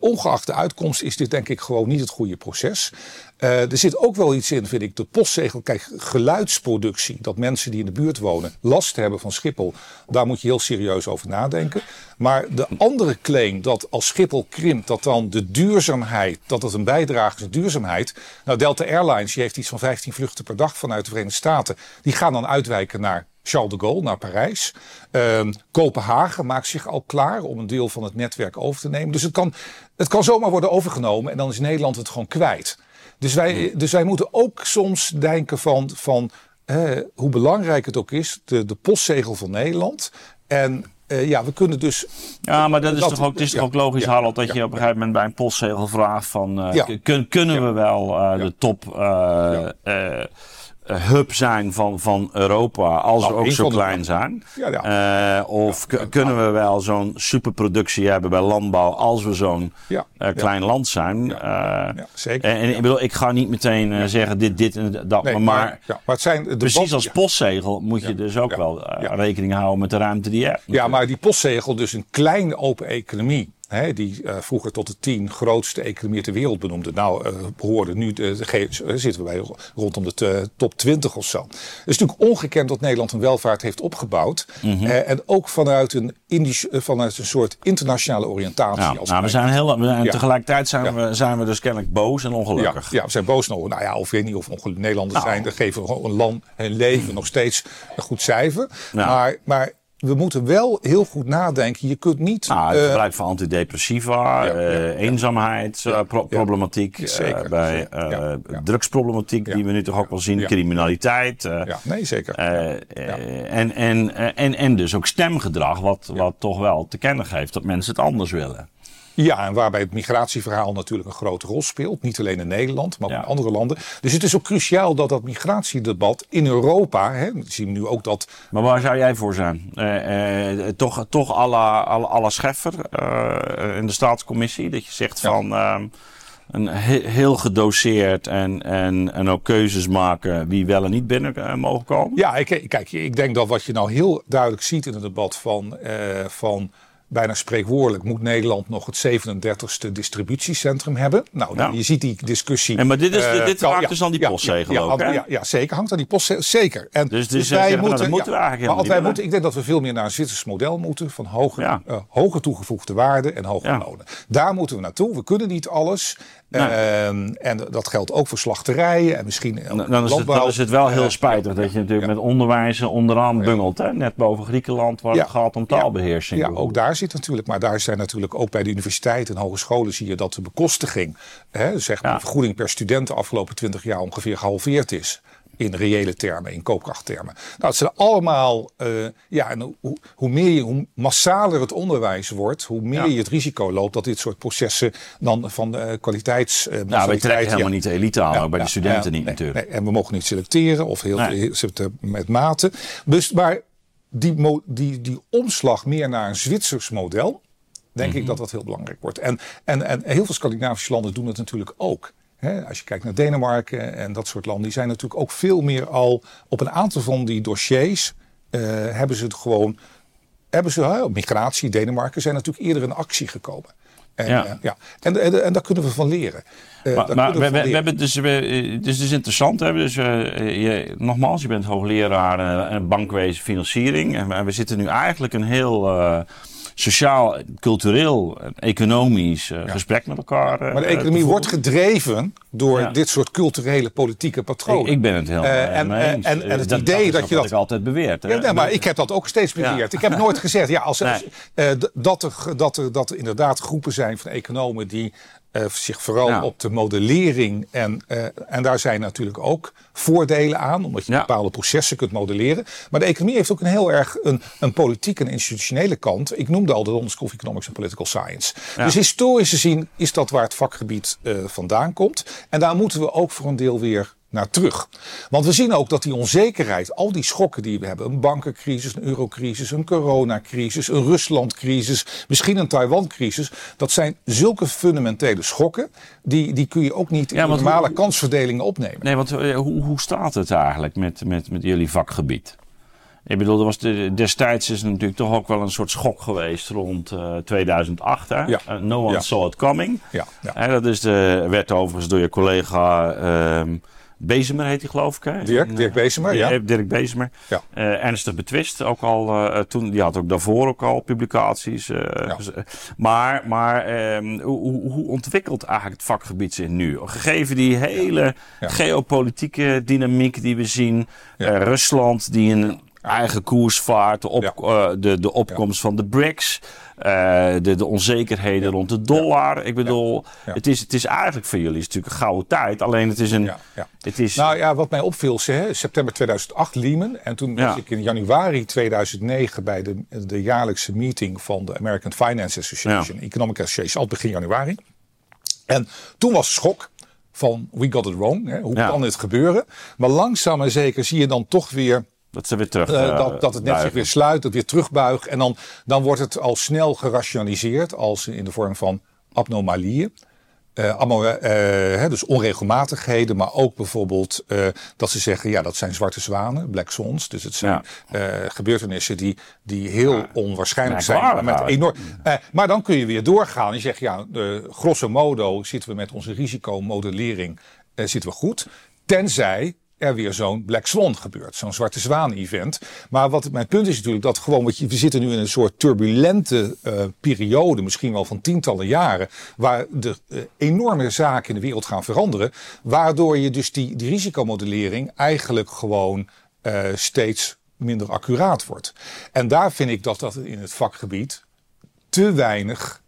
ongeacht de uitkomst is dit denk ik gewoon niet het goede proces. Uh, er zit ook wel iets in, vind ik, de postzegel. Kijk, geluidsproductie, dat mensen die in de buurt wonen last hebben van Schiphol, daar moet je heel serieus over nadenken. Maar de andere claim dat als Schiphol krimpt, dat dan de duurzaamheid, dat het een bijdrage is aan duurzaamheid. Nou, Delta Airlines, die heeft iets van 15 vluchten per dag vanuit de Verenigde Staten. Die gaan dan uitwijken naar Charles de Gaulle naar Parijs. Uh, Kopenhagen maakt zich al klaar om een deel van het netwerk over te nemen. Dus het kan, het kan zomaar worden overgenomen en dan is Nederland het gewoon kwijt. Dus wij, dus wij moeten ook soms denken van, van hoe belangrijk het ook is, de, de postzegel van Nederland. En uh, ja, we kunnen dus. Ja, maar dat is toch ook, het is toch ook logisch, ja, Harold, dat je op een gegeven moment bij een postzegel vraagt van uh, kunnen we wel uh, de top eh, hub zijn van, van Europa als nou, we ook zo klein zijn? Ja, ja. Uh, of kunnen we wel zo'n superproductie hebben bij landbouw als we zo'n uh, klein land zijn? zeker. En, ik bedoel, ik ga niet meteen zeggen dit, dit en dat, nee, maar, maar, maar het zijn de precies als postzegel moet je dus ook wel rekening houden met de ruimte die je hebt. Ja, maar die postzegel, dus een kleine open economie die uh, vroeger tot de tien grootste economieën ter wereld benoemde. Nou, uh, behoorden nu, de, de, zitten we bij rondom de top 20 of zo. Het is natuurlijk ongekend dat Nederland een welvaart heeft opgebouwd. Mm -hmm. en ook vanuit een, Indisch, vanuit een soort internationale oriëntatie. Ja, als nou, we zijn heel, we zijn, ja. tegelijkertijd zijn, we, zijn we dus kennelijk boos en ongelukkig. Ja, we zijn boos en ongelukkig. Nou ja, of weet niet of ongelukkig Nederlanders nou. zijn. Dat geven een land hun leven nog steeds een goed cijfer. Maar, maar we moeten wel heel goed nadenken. Je kunt niet. Nou, het uh, gebruik van antidepressiva, ja, uh, eenzaamheidsproblematiek, uh, bij drugsproblematiek, die we nu toch ook wel zien, criminaliteit. ja, nee, zeker. En, en, en, en dus ook stemgedrag, wat, wat toch wel te kennen geeft dat mensen het anders willen. Ja, en waarbij het migratieverhaal natuurlijk een grote rol speelt. Niet alleen in Nederland, maar ook in andere landen. Dus het is ook cruciaal dat dat migratiedebat in Europa, hè, we zien nu ook dat... Maar waar zou jij voor zijn? Uh, uh, toch toch à la, à la Scheffer uh, in de staatscommissie? Dat je zegt van... Ehm, een heel gedoseerd en, en, en ook keuzes maken wie wel en niet binnen mogen komen? Ja, ik, kijk, ik denk dat wat je nou heel duidelijk ziet in het debat van, van bijna spreekwoordelijk moet Nederland nog het 37ste distributiecentrum hebben. Nou, je ziet die discussie. En maar dit, is, uh, dit hangt ja, dus aan die postzegel ja, ook, ja, ja, zeker. Hangt aan die postzegel. Zeker. En dus, dus, dus wij zeggen, moeten, nou, moeten we eigenlijk maar wij moeten, Ik denk dat we veel meer naar een Zwitsers model moeten. Van hoge, uh, hoge toegevoegde waarde en hoge lonen. Daar moeten we naartoe. We kunnen niet alles. Nee. Uh, en dat geldt ook voor slachterijen en misschien dan, dan, is het, dan is het wel heel spijtig dat je natuurlijk met onderwijs onderaan bungelt. Hè? Net boven Griekenland waar het gaat om taalbeheersing. Ja, ook daar zit natuurlijk. Maar daar zijn natuurlijk ook bij de universiteiten en hogescholen zie je dat de bekostiging, hè, zeg maar, de vergoeding per student de afgelopen 20 jaar ongeveer gehalveerd is in reële termen, in koopkrachttermen. Nou, het zijn allemaal, uh, ja, en hoe, hoe, meer je, hoe massaler het onderwijs wordt, hoe meer je het risico loopt dat dit soort processen dan van de kwaliteits. Uh, nou, wij trekken helemaal niet de elite aan, ook bij de studenten niet natuurlijk. Nee, en we mogen niet selecteren of heel, heel met mate. Dus, maar die, die, die omslag meer naar een Zwitsers model, denk ik mhm. dat dat heel belangrijk wordt. En, en, en heel veel Scandinavische landen doen het natuurlijk ook. Als je kijkt naar Denemarken en dat soort landen, die zijn natuurlijk ook veel meer al op een aantal van die dossiers uh, hebben ze het gewoon. Hebben ze, uh, migratie, Denemarken zijn natuurlijk eerder in actie gekomen. En, ja. Uh, ja. En, en, en, daar kunnen we van leren. Uh, maar, we, we, we, hebben dus, we, dus het is interessant. Hè? Dus, je, nogmaals, je bent hoogleraar uh, bankwezen financiering. En, we zitten nu eigenlijk een heel sociaal, cultureel, economisch ja. gesprek met elkaar. maar de economie wordt gedreven door ja. dit soort culturele politieke patronen. Ik, ik ben het heel uh, en, en, en, en, het dat, idee dat, dat je dat. altijd beweerd. Ja, nee, maar ik heb dat ook steeds beweerd. Ik heb nooit gezegd ja, als, nee. dat, er, dat, er, dat er inderdaad groepen zijn van economen die uh, zich vooral ja. op de modellering. En, uh, en daar zijn natuurlijk ook voordelen aan, omdat je ja. bepaalde processen kunt modelleren. Maar de economie heeft ook een heel erg een, een politieke en institutionele kant. Ik noemde al de London School of Economics en Political Science. Ja. Dus historisch gezien is dat waar het vakgebied uh, vandaan komt. En daar moeten we ook voor een deel weer naar terug. Want we zien ook dat die onzekerheid, al die schokken die we hebben, een bankencrisis, een eurocrisis, een coronacrisis, een Ruslandcrisis, misschien een Taiwancrisis, dat zijn zulke fundamentele schokken, die, die kun je ook niet in normale kansverdelingen opnemen. Nee, want hoe, hoe staat het eigenlijk met, met, met jullie vakgebied? Ik bedoel, er was de, destijds is natuurlijk toch ook wel een soort schok geweest rond uh, 2008. Hè? Ja. Uh, no one Ja. saw it coming. Ja, ja. Dat is de, werd overigens door je collega ehm Bezemer, heet hij geloof ik. Hè? Dirk, Dirk eh, Bezemer, ja. eh, Dirk Bezemer. Ja. Eh, ernstig betwist. Ook al eh, toen, die had ook daarvoor ook al publicaties. eh, gez- Maar, maar ehm, hoe, hoe- ontwikkelt eigenlijk het vakgebied zich nu? Gegeven die hele Ja. geopolitieke dynamiek die we zien. Ja. eh, Rusland die een eigen koers vaart. De, op, eh, de, de opkomst van de BRICS. eh, de, de onzekerheden rond de dollar. Ik bedoel. Het, is, het is eigenlijk voor jullie is natuurlijk een gouden tijd. Alleen het is een... Het is, Nou ja, wat mij opviel, hè, september 2008 Lehman. En toen was ik in januari 2009 bij de, de jaarlijkse meeting van de American Finance Association, Economic Association, al begin januari. En toen was schok van we got it wrong. Hè, hoe Ja. kan dit gebeuren? Maar langzaam en zeker zie je dan toch weer dat ze weer terug... eh, eh, dat, dat het net zich weer sluit, dat weer terugbuigt. En dan, dan wordt het al snel gerationaliseerd als in de vorm van abnormalieën. Eh, dus onregelmatigheden, maar ook bijvoorbeeld dat ze zeggen, ja, dat zijn zwarte zwanen, black swans. Dus het zijn gebeurtenissen die, die heel onwaarschijnlijk zijn. Maar, met enorm, maar dan kun je weer doorgaan. Je zegt, ja, grosso modo zitten we met onze risicomodellering zitten we goed. Tenzij er weer zo'n Black Swan gebeurt. Zo'n zwarte zwaan event. Maar wat mijn punt is natuurlijk dat gewoon, wat je, we zitten nu in een soort turbulente eh, periode, misschien wel van tientallen jaren, waar de eh, enorme zaken in de wereld gaan veranderen. Waardoor je dus die, die risicomodellering eigenlijk gewoon eh, steeds minder accuraat wordt. En daar vind ik dat dat in het vakgebied te weinig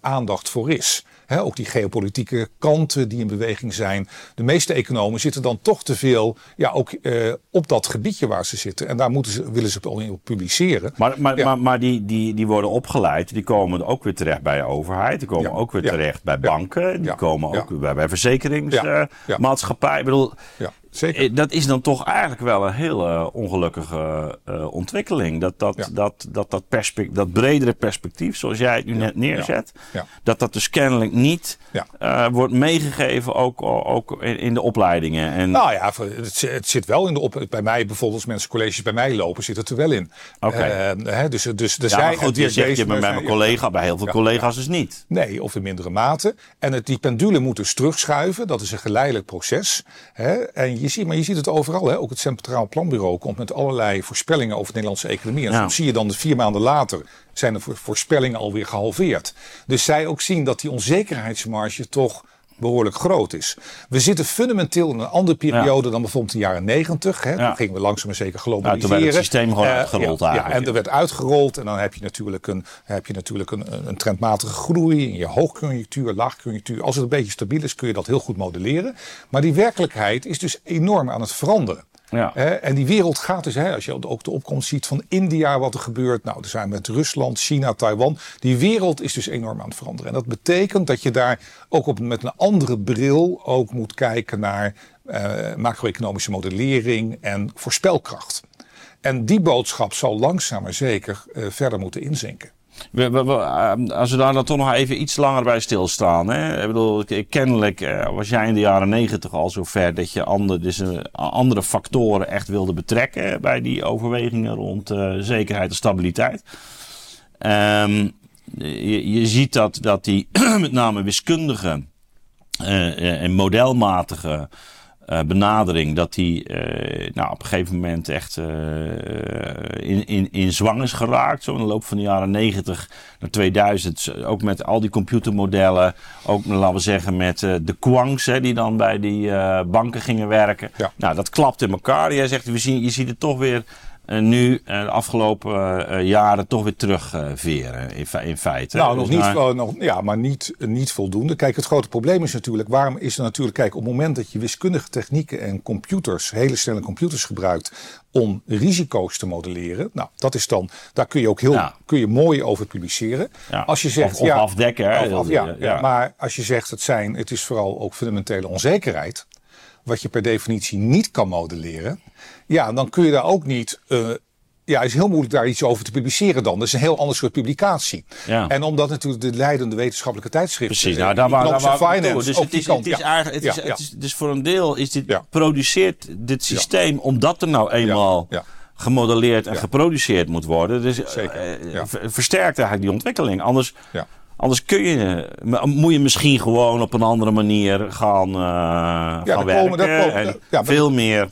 aandacht voor is. Ook die geopolitieke kanten die in beweging zijn. De meeste economen zitten dan toch te veel ja, ook, eh, op dat gebiedje waar ze zitten. En daar moeten ze, willen ze op publiceren. Maar, maar, Ja. maar, maar die, die, die worden opgeleid. Die komen ook weer terecht bij de overheid. Die komen Ja. ook weer Ja. terecht bij banken. Die komen ook weer bij, verzekeringsmaatschappijen. Ik bedoel, Ja, zeker. eh, dat is dan toch eigenlijk wel een hele ongelukkige eh, ontwikkeling. Dat dat, Ja. dat, dat, dat, perspect, dat bredere perspectief, zoals jij het nu net neerzet, Ja. dat dat dus kennelijk niet eh, wordt meegegeven ook, ook in, in de opleidingen. En, Nou ja, het, het zit wel in de op. Bij mij bijvoorbeeld, als mensen colleges bij mij lopen, zit het er wel in. Oké. Eh, hè, dus, dus er ja, goed, je zegt je bij mijn collega, bij heel veel collega's dus niet. Nee, of in mindere mate. En het, die pendule moet dus terugschuiven. Dat is een geleidelijk proces. Hè? En je ziet, maar je ziet het overal. Hè? Ook het Centraal Planbureau komt met allerlei voorspellingen over de Nederlandse economie. En soms zie je dan de vier maanden later zijn de voor- voorspellingen alweer gehalveerd. Dus zij ook zien dat die onzekerheidsmarge toch behoorlijk groot is. We zitten fundamenteel in een andere periode dan bijvoorbeeld de jaren negentig. Ja. Toen gingen we langzaam maar zeker Ja, globaliseren. toen werd het systeem gewoon Eh, uitgerold ja, ja, en er werd uitgerold en dan heb je natuurlijk een, heb je natuurlijk een, een- een trendmatige groei in je hoogconjunctuur, laagconjunctuur. Als het een beetje stabiel is kun je dat heel goed modelleren. Maar die werkelijkheid is dus enorm aan het veranderen. Ja. En die wereld gaat dus, hè, als je ook de opkomst ziet van India, wat er gebeurt. Nou, er zijn met Rusland, China, Taiwan. Die wereld is dus enorm aan het veranderen. En dat betekent dat je daar ook op, met een andere bril ook moet kijken naar eh, macro-economische modellering en voorspelkracht. En die boodschap zal langzaam maar zeker eh, verder moeten inzinken. We, eh, als we daar dan toch nog even iets langer bij stilstaan. Hè? Ik bedoel, kennelijk eh, was jij in de jaren negentig al zover dat je andere, dus, eh, andere factoren echt wilde betrekken bij die overwegingen rond zekerheid en stabiliteit. Ehm, je, ziet dat, dat die met name wiskundige en modelmatige eh, benadering, dat die eh, nou, op een gegeven moment echt eh, in, in, in zwang is geraakt. Zo in de loop van de jaren 90 naar 2000. Ook met al die computermodellen. Ook laten we zeggen met de hè, die dan bij die banken gingen werken. Ja. Nou, dat klapt in elkaar. Jij zegt, we zien, je ziet het toch weer nu eh, de afgelopen eh, jaren toch weer terugveren in, fe- in feite. Nou, nog Dus niet, wel- nog, ja, maar niet, niet voldoende. Kijk, het grote probleem is natuurlijk, waarom is er natuurlijk, kijk, op het moment dat je wiskundige technieken en computers, hele snelle computers gebruikt om risico's te modelleren, nou, dat is dan, daar kun je ook heel, Ja. kun je mooi over publiceren. Ja, Als je zegt, of- of ja, afdekken, hè, of af- heel- ja, ja. ja, maar als je zegt, het zijn, het is vooral ook fundamentele onzekerheid, wat je per definitie niet kan modelleren, ja, dan kun je daar ook niet. eh, ja, het is heel moeilijk daar iets over te publiceren dan. Dat is een heel ander soort publicatie. Ja. En omdat natuurlijk de leidende wetenschappelijke tijdschriften... Precies, eh, nou, daar daar Economics waar Finance. Dus ook het die is, kant, het is ja. eigenlijk, het Ja, is, ja. het is, dus voor een deel is dit, Ja. produceert dit systeem omdat er nou eenmaal ja. gemodelleerd en geproduceerd moet worden. Dus versterkt eigenlijk die ontwikkeling. Anders, anders kun je, moet je misschien gewoon op een andere manier gaan, gaan werken. Komen, en veel meer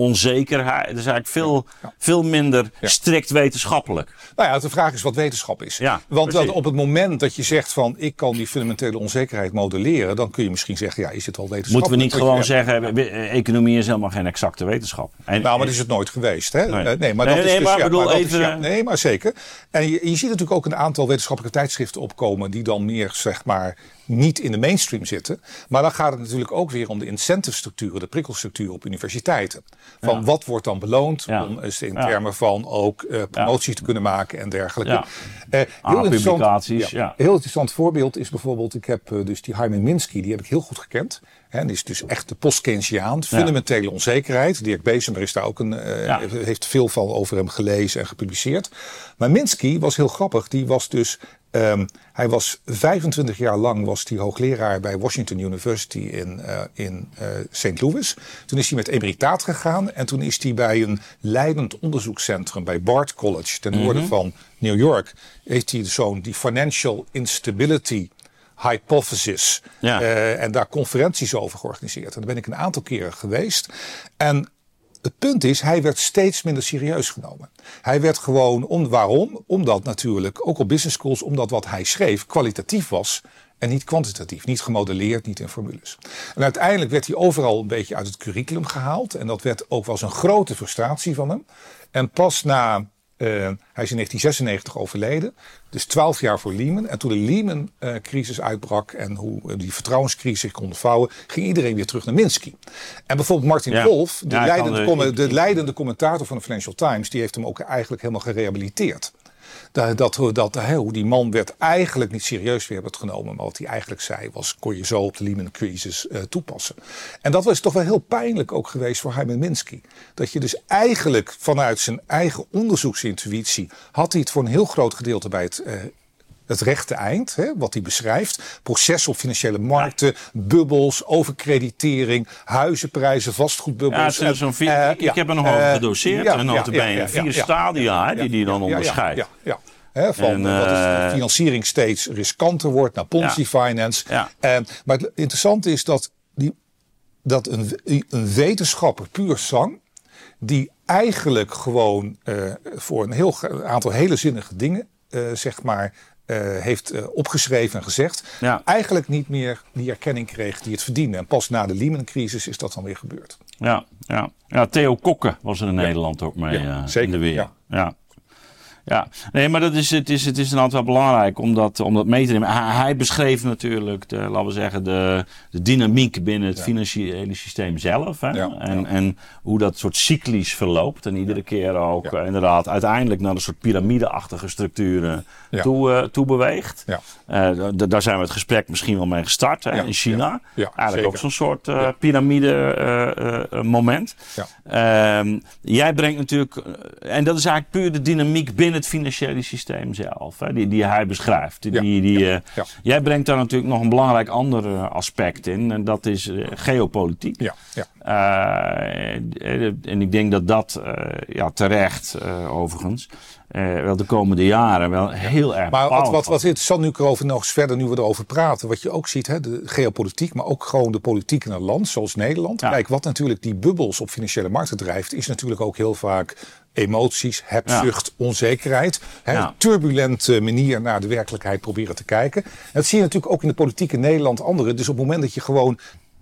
onzekerheid. Het is eigenlijk veel, veel minder strikt wetenschappelijk. Nou ja, de vraag is wat wetenschap is. Ja, Want dat op het moment dat je zegt van ik kan die fundamentele onzekerheid modelleren, dan kun je misschien zeggen, ja, is het al wetenschap? Moeten we niet gewoon zeggen, economie is helemaal geen exacte wetenschap? En, nou, maar dat is het nooit geweest. Hè? Nee, nee maar dat is dus, maar, bedoel, even... nee, maar zeker. En je, je ziet natuurlijk ook een aantal wetenschappelijke tijdschriften opkomen die dan meer, zeg maar, niet in de mainstream zitten. Maar dan gaat het natuurlijk ook weer om de incentive structuren, de prikkelstructuur op universiteiten. Van wat wordt dan beloond om eens in termen van ook uh, promotie te kunnen maken en dergelijke. Uh, heel, interessant, ja. heel interessant voorbeeld is bijvoorbeeld, ik heb uh, dus die Hyman Minsky, die heb ik heel goed gekend. En die is dus echt de post-Keynesiaan. Fundamentele onzekerheid. Dirk Bezemer is daar ook een, heeft veel van over hem gelezen en gepubliceerd. Maar Minsky was heel grappig. Die was dus Um, hij was 25 jaar lang was hij hoogleraar bij Washington University in, uh, in uh, St. Louis. Toen is hij met emeritaat gegaan en toen is hij bij een leidend onderzoekscentrum bij Bard College ten noorden mhm. van New York. Heeft hij zo'n die financial instability hypothesis. Ja. Uh, en daar conferenties over georganiseerd. En daar ben ik een aantal keren geweest. En het punt is, hij werd steeds minder serieus genomen. Hij werd gewoon, om, waarom? Omdat natuurlijk, ook op business schools, omdat wat hij schreef kwalitatief was en niet kwantitatief. Niet gemodelleerd, niet in formules. En uiteindelijk werd hij overal een beetje uit het curriculum gehaald. En dat werd ook wel eens een grote frustratie van hem. En pas na hij is in 1996 overleden, dus 12 jaar voor Lehman. En toen de Lehman-crisis uitbrak en hoe die vertrouwenscrisis zich kon vouwen, ging iedereen weer terug naar Minsky. En bijvoorbeeld Martin ja. Wolf, de, leidende, de leidende commentator van de Financial Times, die heeft hem ook eigenlijk helemaal gerehabiliteerd. Dat, dat, dat, hoe die man werd eigenlijk niet serieus weer werd genomen. Maar wat hij eigenlijk zei was, kon je zo op de Lehman crisis uh, toepassen. En dat was toch wel heel pijnlijk ook geweest voor Hyman Minsky. Dat je dus eigenlijk vanuit zijn eigen onderzoeksintuïtie had hij het voor een heel groot gedeelte bij het uh, het rechte eind, hè, wat hij beschrijft. Processen op financiële markten, bubbels, overkreditering, huizenprijzen, vastgoedbubbels. Ja, zo'n vier, uh, ik, heb er nog over gedoseerd. en notabene ja, vier stadia die die dan onderscheidt. ja. He, van en, uh, financiering steeds riskanter wordt naar Ponzi Finance. Ja. En, maar het interessante is dat, die, dat een, een wetenschapper puur zang, die eigenlijk gewoon uh, voor een heel aantal hele zinnige dingen, uh, zeg maar, uh, heeft uh, opgeschreven en gezegd. Ja. Eigenlijk niet meer die erkenning kreeg die het verdiende. En pas na de Lehman-crisis is dat dan weer gebeurd. Ja, ja. ja Theo Kokke was er in Nederland ook mee uh, in de weer. Ja. Ja, nee, maar dat is, het, is, het is inderdaad wel belangrijk om dat, om dat mee te nemen. Hij, hij beschreef natuurlijk, de, laten we zeggen, de, de dynamiek binnen het financiële systeem zelf. Hè? en, en hoe dat soort cyclisch verloopt. En iedere keer ook uh, inderdaad uiteindelijk naar een soort piramideachtige structuren toe, uh, toe beweegt. Uh, daar zijn we het gesprek misschien wel mee gestart hè, in China. Eigenlijk zeker. ook zo'n soort piramide moment. Ehm, jij brengt natuurlijk, en dat is eigenlijk puur de dynamiek binnen het financiële systeem zelf, hè, die, die hij beschrijft. Die, die, eh, Jij brengt daar natuurlijk nog een belangrijk ander eh, aspect in, en dat is uh, geopolitiek. Ja, ja. en ik denk dat dat ja, terecht, overigens, wel de komende jaren wel heel erg. Maar wat, wat, wat interessant nu erover nog eens verder, nu we erover praten, wat je ook ziet, hè, de geopolitiek, maar ook gewoon de politiek in een land zoals Nederland. Kijk, wat natuurlijk die bubbels op financiële markten drijft, is natuurlijk ook heel vaak emoties, hebzucht, onzekerheid. Hè, Turbulente manier naar de werkelijkheid proberen te kijken. En dat zie je natuurlijk ook in de politiek in Nederland anderen. Dus op het moment dat je gewoon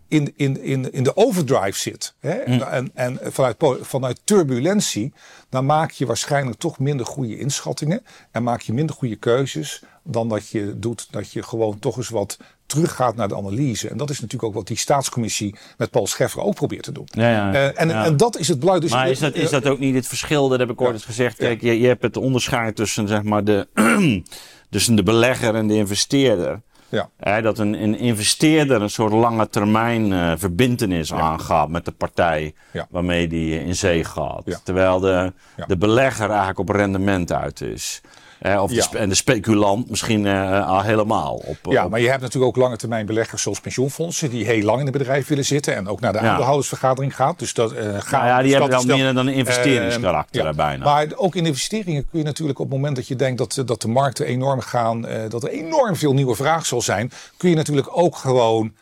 in, in, in, in de overdrive zit. Hè, mm. En, en vanuit, vanuit turbulentie, dan maak je waarschijnlijk toch minder goede inschattingen. En maak je minder goede keuzes dan dat je doet dat je gewoon toch eens wat teruggaat naar de analyse. En dat is natuurlijk ook wat die staatscommissie met Paul Scheffer ook probeert te doen. Ja, ja, uh, en, en dat is het belang. Dus maar is dat, is dat ook niet het verschil? Dat heb ik ooit eens gezegd. Kijk, je, je hebt het onderscheid tussen, zeg maar, de, tussen de belegger en de investeerder. Ja. dat een, een, investeerder een soort lange termijn uh, verbindenis aangaat met de partij waarmee die in zee gaat. Terwijl de, de belegger eigenlijk op rendement uit is. Of de, en de speculant misschien al helemaal. Op, ja, maar je hebt natuurlijk ook lange termijn beleggers zoals pensioenfondsen die heel lang in het bedrijf willen zitten en ook naar de aandeelhoudersvergadering gaat. Dus dat, uh, gaan, ja, die hebben dan meer dan een investeringskarakter ja, bijna. Maar ook in investeringen kun je natuurlijk op het moment dat je denkt dat, dat de markten enorm gaan, dat er enorm veel nieuwe vraag zal zijn, kun je natuurlijk ook gewoon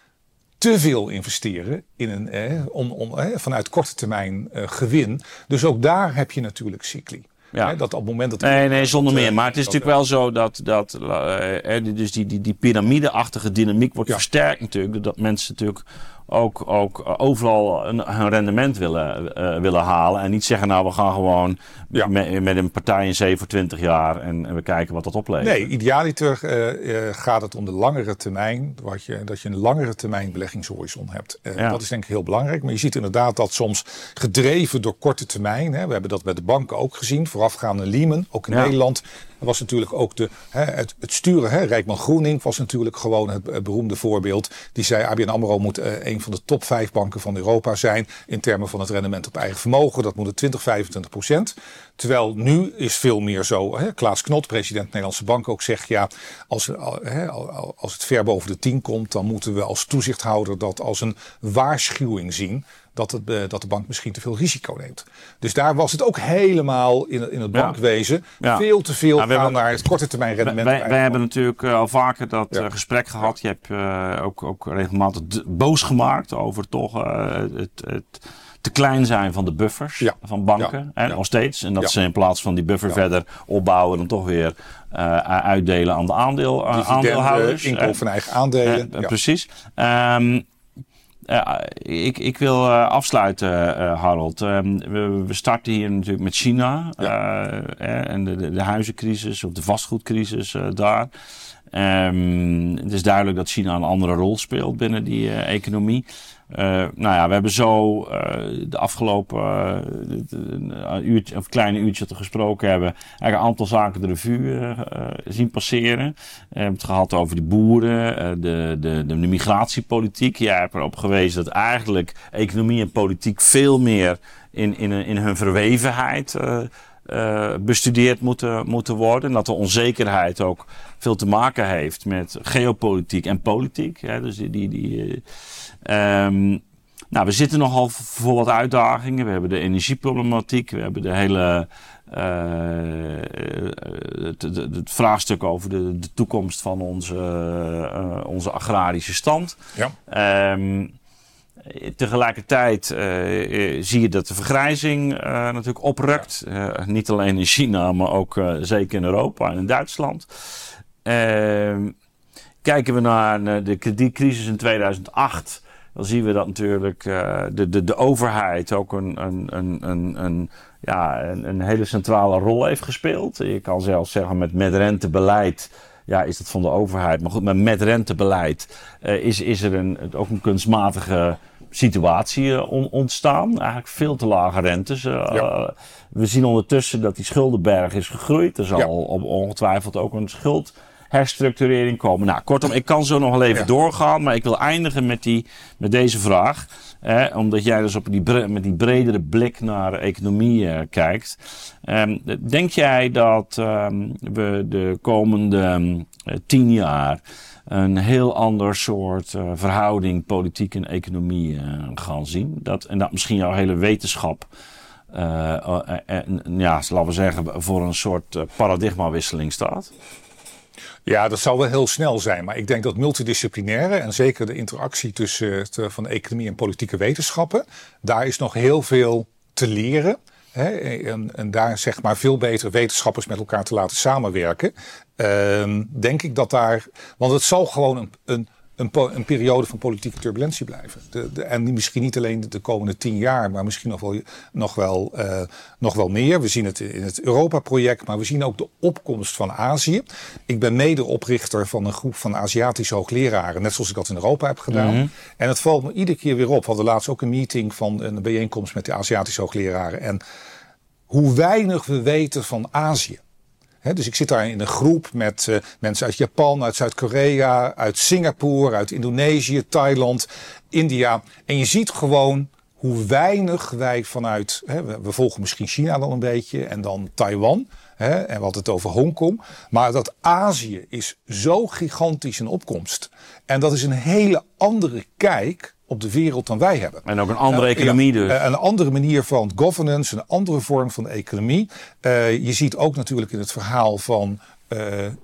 te veel investeren in een, eh, om, om, eh, vanuit korte termijn eh, gewin. Dus ook daar heb je natuurlijk cycli. Ja. dat op het moment dat. Nee, nee, zonder meer. Maar het is natuurlijk wel zo dat. dat uh, dus die, die, die piramideachtige dynamiek wordt versterkt natuurlijk. Dat mensen natuurlijk ook, ook overal een, een rendement willen, uh, willen halen. En niet zeggen, nou, we gaan gewoon ja. met, met, een partij in 7 voor 20 jaar en, en, we kijken wat dat oplevert. Nee, idealiter uh, gaat het om de langere termijn. Wat je, dat je een langere termijn beleggingshorizon hebt. Ja. Dat is denk ik heel belangrijk. Maar je ziet inderdaad dat soms gedreven door korte termijn. Hè, we hebben dat bij de banken ook gezien. Voorafgaande Lehman, ook in Nederland er was natuurlijk ook de, hè, het, sturen. Hè. Rijkman Groening was natuurlijk gewoon het, beroemde voorbeeld. Die zei ABN AMRO moet uh, een van de top vijf banken van Europa zijn. In termen van het rendement op eigen vermogen. Dat moet het 20, 25 procent. Terwijl nu is veel meer zo. Hè, Klaas Knot, president Nederlandse Bank, ook zegt ja, als, hè, als het ver boven de 10 komt, dan moeten we als toezichthouder dat als een waarschuwing zien dat, het, uh, dat de bank misschien te veel risico neemt. Dus daar was het ook helemaal in, in het bankwezen veel te veel nou, gaan naar het korte termijn rendement. Wij, wij hebben natuurlijk uh, al vaker dat uh, gesprek gehad. Je hebt ook, ook regelmatig boos gemaakt over toch het, het te klein zijn van de buffers van banken. Ja. nog steeds. En dat ze in plaats van die buffer verder opbouwen, dan toch weer uh, uitdelen aan de aandeel, uh, aandeelhouders. Inkoop van eigen aandelen. Precies. Um, uh, ik, ik wil uh, afsluiten, uh, Harold. Ehm, we, we, starten hier natuurlijk met China en de, de, de, huizencrisis of de vastgoedcrisis daar. Um, het is duidelijk dat China een andere rol speelt binnen die economie. Uh, nou ja, we hebben zo uh, de afgelopen uh, uurtje, of kleine uurtje we gesproken hebben, eigenlijk een aantal zaken de revue zien passeren. We hebben het gehad over de boeren, de, de, de, migratiepolitiek. Jij hebt erop gewezen dat eigenlijk economie en politiek veel meer in, in, in hun verwevenheid bestudeerd moeten, moeten worden. En dat de onzekerheid ook veel te maken heeft met geopolitiek en politiek. dus die, die, die, Um, nou, we zitten nogal voor wat uitdagingen. We hebben de energieproblematiek, we hebben de hele. Uh, het, het, vraagstuk over de, de, toekomst van onze, uh, onze agrarische stand. Ja. Um, tegelijkertijd uh, zie je dat de vergrijzing natuurlijk oprukt. Niet alleen in China, maar ook zeker in Europa en in Duitsland. Ehm, kijken we naar de kredietcrisis in 2008 dan zien we dat natuurlijk uh, de, de, de overheid ook een, een, een, een, een ja, een, een, hele centrale rol heeft gespeeld. Je kan zelfs zeggen met, met rentebeleid. Ja, is dat van de overheid. Maar goed, met, met rentebeleid uh, is, is er een, ook een kunstmatige situatie uh, ontstaan. Eigenlijk veel te lage rentes. Ja. We zien ondertussen dat die schuldenberg is gegroeid. Er zal ja. ongetwijfeld ook een schuld herstructurering komen. Nou, kortom, ik kan zo nog wel even doorgaan, maar ik wil eindigen met, die, met deze vraag. omdat jij dus op die, met die bredere blik naar economie uh, kijkt. Um, denk jij dat um, we de komende um, tien jaar een heel ander soort uh, verhouding politiek en economie uh, gaan zien? Dat, en dat misschien jouw hele wetenschap. ja, laten we zeggen, voor een soort paradigmawisseling staat? Ja, dat zal wel heel snel zijn. Maar ik denk dat multidisciplinaire en zeker de interactie tussen te, van economie en politieke wetenschappen, daar is nog heel veel te leren. Hè? En, en, daar zeg maar veel beter wetenschappers met elkaar te laten samenwerken. Ehm, denk ik dat daar. Want het zal gewoon een, een een, een, periode van politieke turbulentie blijven. De, de, en misschien niet alleen de, komende tien jaar, maar misschien nog wel, nog, wel, uh, nog wel meer. We zien het in het Europa-project, maar we zien ook de opkomst van Azië. Ik ben medeoprichter van een groep van Aziatische hoogleraren, net zoals ik dat in Europa heb gedaan. Mm -hmm. En het valt me iedere keer weer op. We hadden laatst ook een meeting van een bijeenkomst met de Aziatische hoogleraren. En hoe weinig we weten van Azië dus ik zit daar in een groep met uh, mensen uit Japan, uit Zuid-Korea, uit Singapore, uit Indonesië, Thailand, India. En je ziet gewoon hoe weinig wij vanuit, we, volgen misschien China dan een beetje en dan Taiwan. En hadden het over Hongkong. Maar dat Azië is zo gigantisch in opkomst. En dat is een hele andere kijk op de wereld dan wij hebben. En ook een andere economie dus. Een andere manier van governance, een andere vorm van economie. Uh, je ziet ook natuurlijk in het verhaal van uh,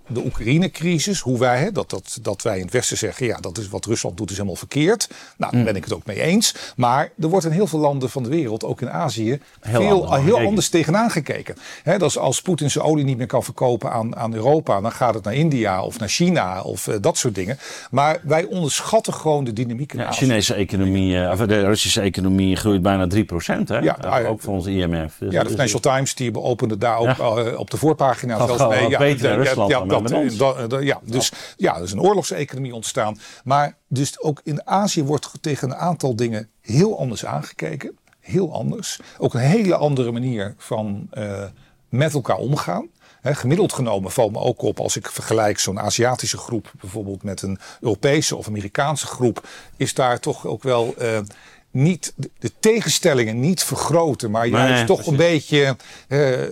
de Oekraïne-crisis, hoe wij, hè, dat, dat, dat wij in het Westen zeggen, ja, dat is wat Rusland doet, is helemaal verkeerd. Nou, daar mm. ben ik het ook mee eens. Maar er wordt in heel veel landen van de wereld, ook in Azië, heel, veel, heel anders tegenaan gekeken. Hè, dat is als Poetin zijn olie niet meer kan verkopen aan, aan Europa, dan gaat het naar India of naar China of uh, dat soort dingen. Maar wij onderschatten gewoon de dynamiek in ja, De Chinese economie, uh, of de Russische economie groeit bijna 3% hè? Ja, uh, ook volgens IMF. Dus ja, de Financial Times die opende daar ook ja. op de voorpagina zelfs mee. Ja, Rusland ja, dat, ja, dus ja, er is een oorlogseconomie ontstaan. Maar dus ook in Azië wordt tegen een aantal dingen heel anders aangekeken. Heel anders. Ook een hele andere manier van uh, met elkaar omgaan. He, gemiddeld genomen valt me ook op als ik vergelijk zo'n Aziatische groep bijvoorbeeld met een Europese of Amerikaanse groep, is daar toch ook wel uh, niet de tegenstellingen niet vergroten, maar juist toch een beetje uh,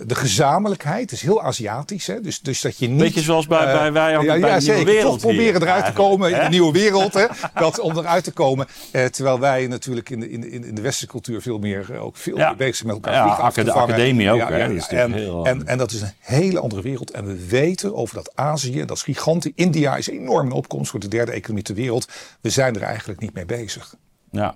de gezamenlijkheid. is heel Aziatisch, hè? Dus, dus dat je niet. Beetje zoals bij, uh, bij wij ja, bij ja, de zeker. nieuwe wereld. Toch proberen eruit te komen in de nieuwe wereld, hè? Dat, om eruit te komen. Uh, terwijl wij natuurlijk in de, in, in de westerse cultuur veel meer ook veel ja. bezig zijn met elkaar. Ja, de academie ook. Ja, en, heel, en, en dat is een hele andere wereld. En we weten over dat Azië, dat is gigantisch. India is enorm in opkomst, wordt de derde economie ter wereld. We zijn er eigenlijk niet mee bezig. Ja,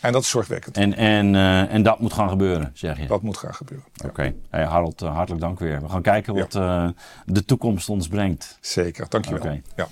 en dat is zorgwekkend. En, en, uh, en dat moet gaan gebeuren, zeg je? Dat moet gaan gebeuren. Oké. Okay. Hey, Harold, uh, hartelijk dank weer. We gaan kijken wat ja. uh, de toekomst ons brengt. Zeker, dankjewel. Okay. Ja.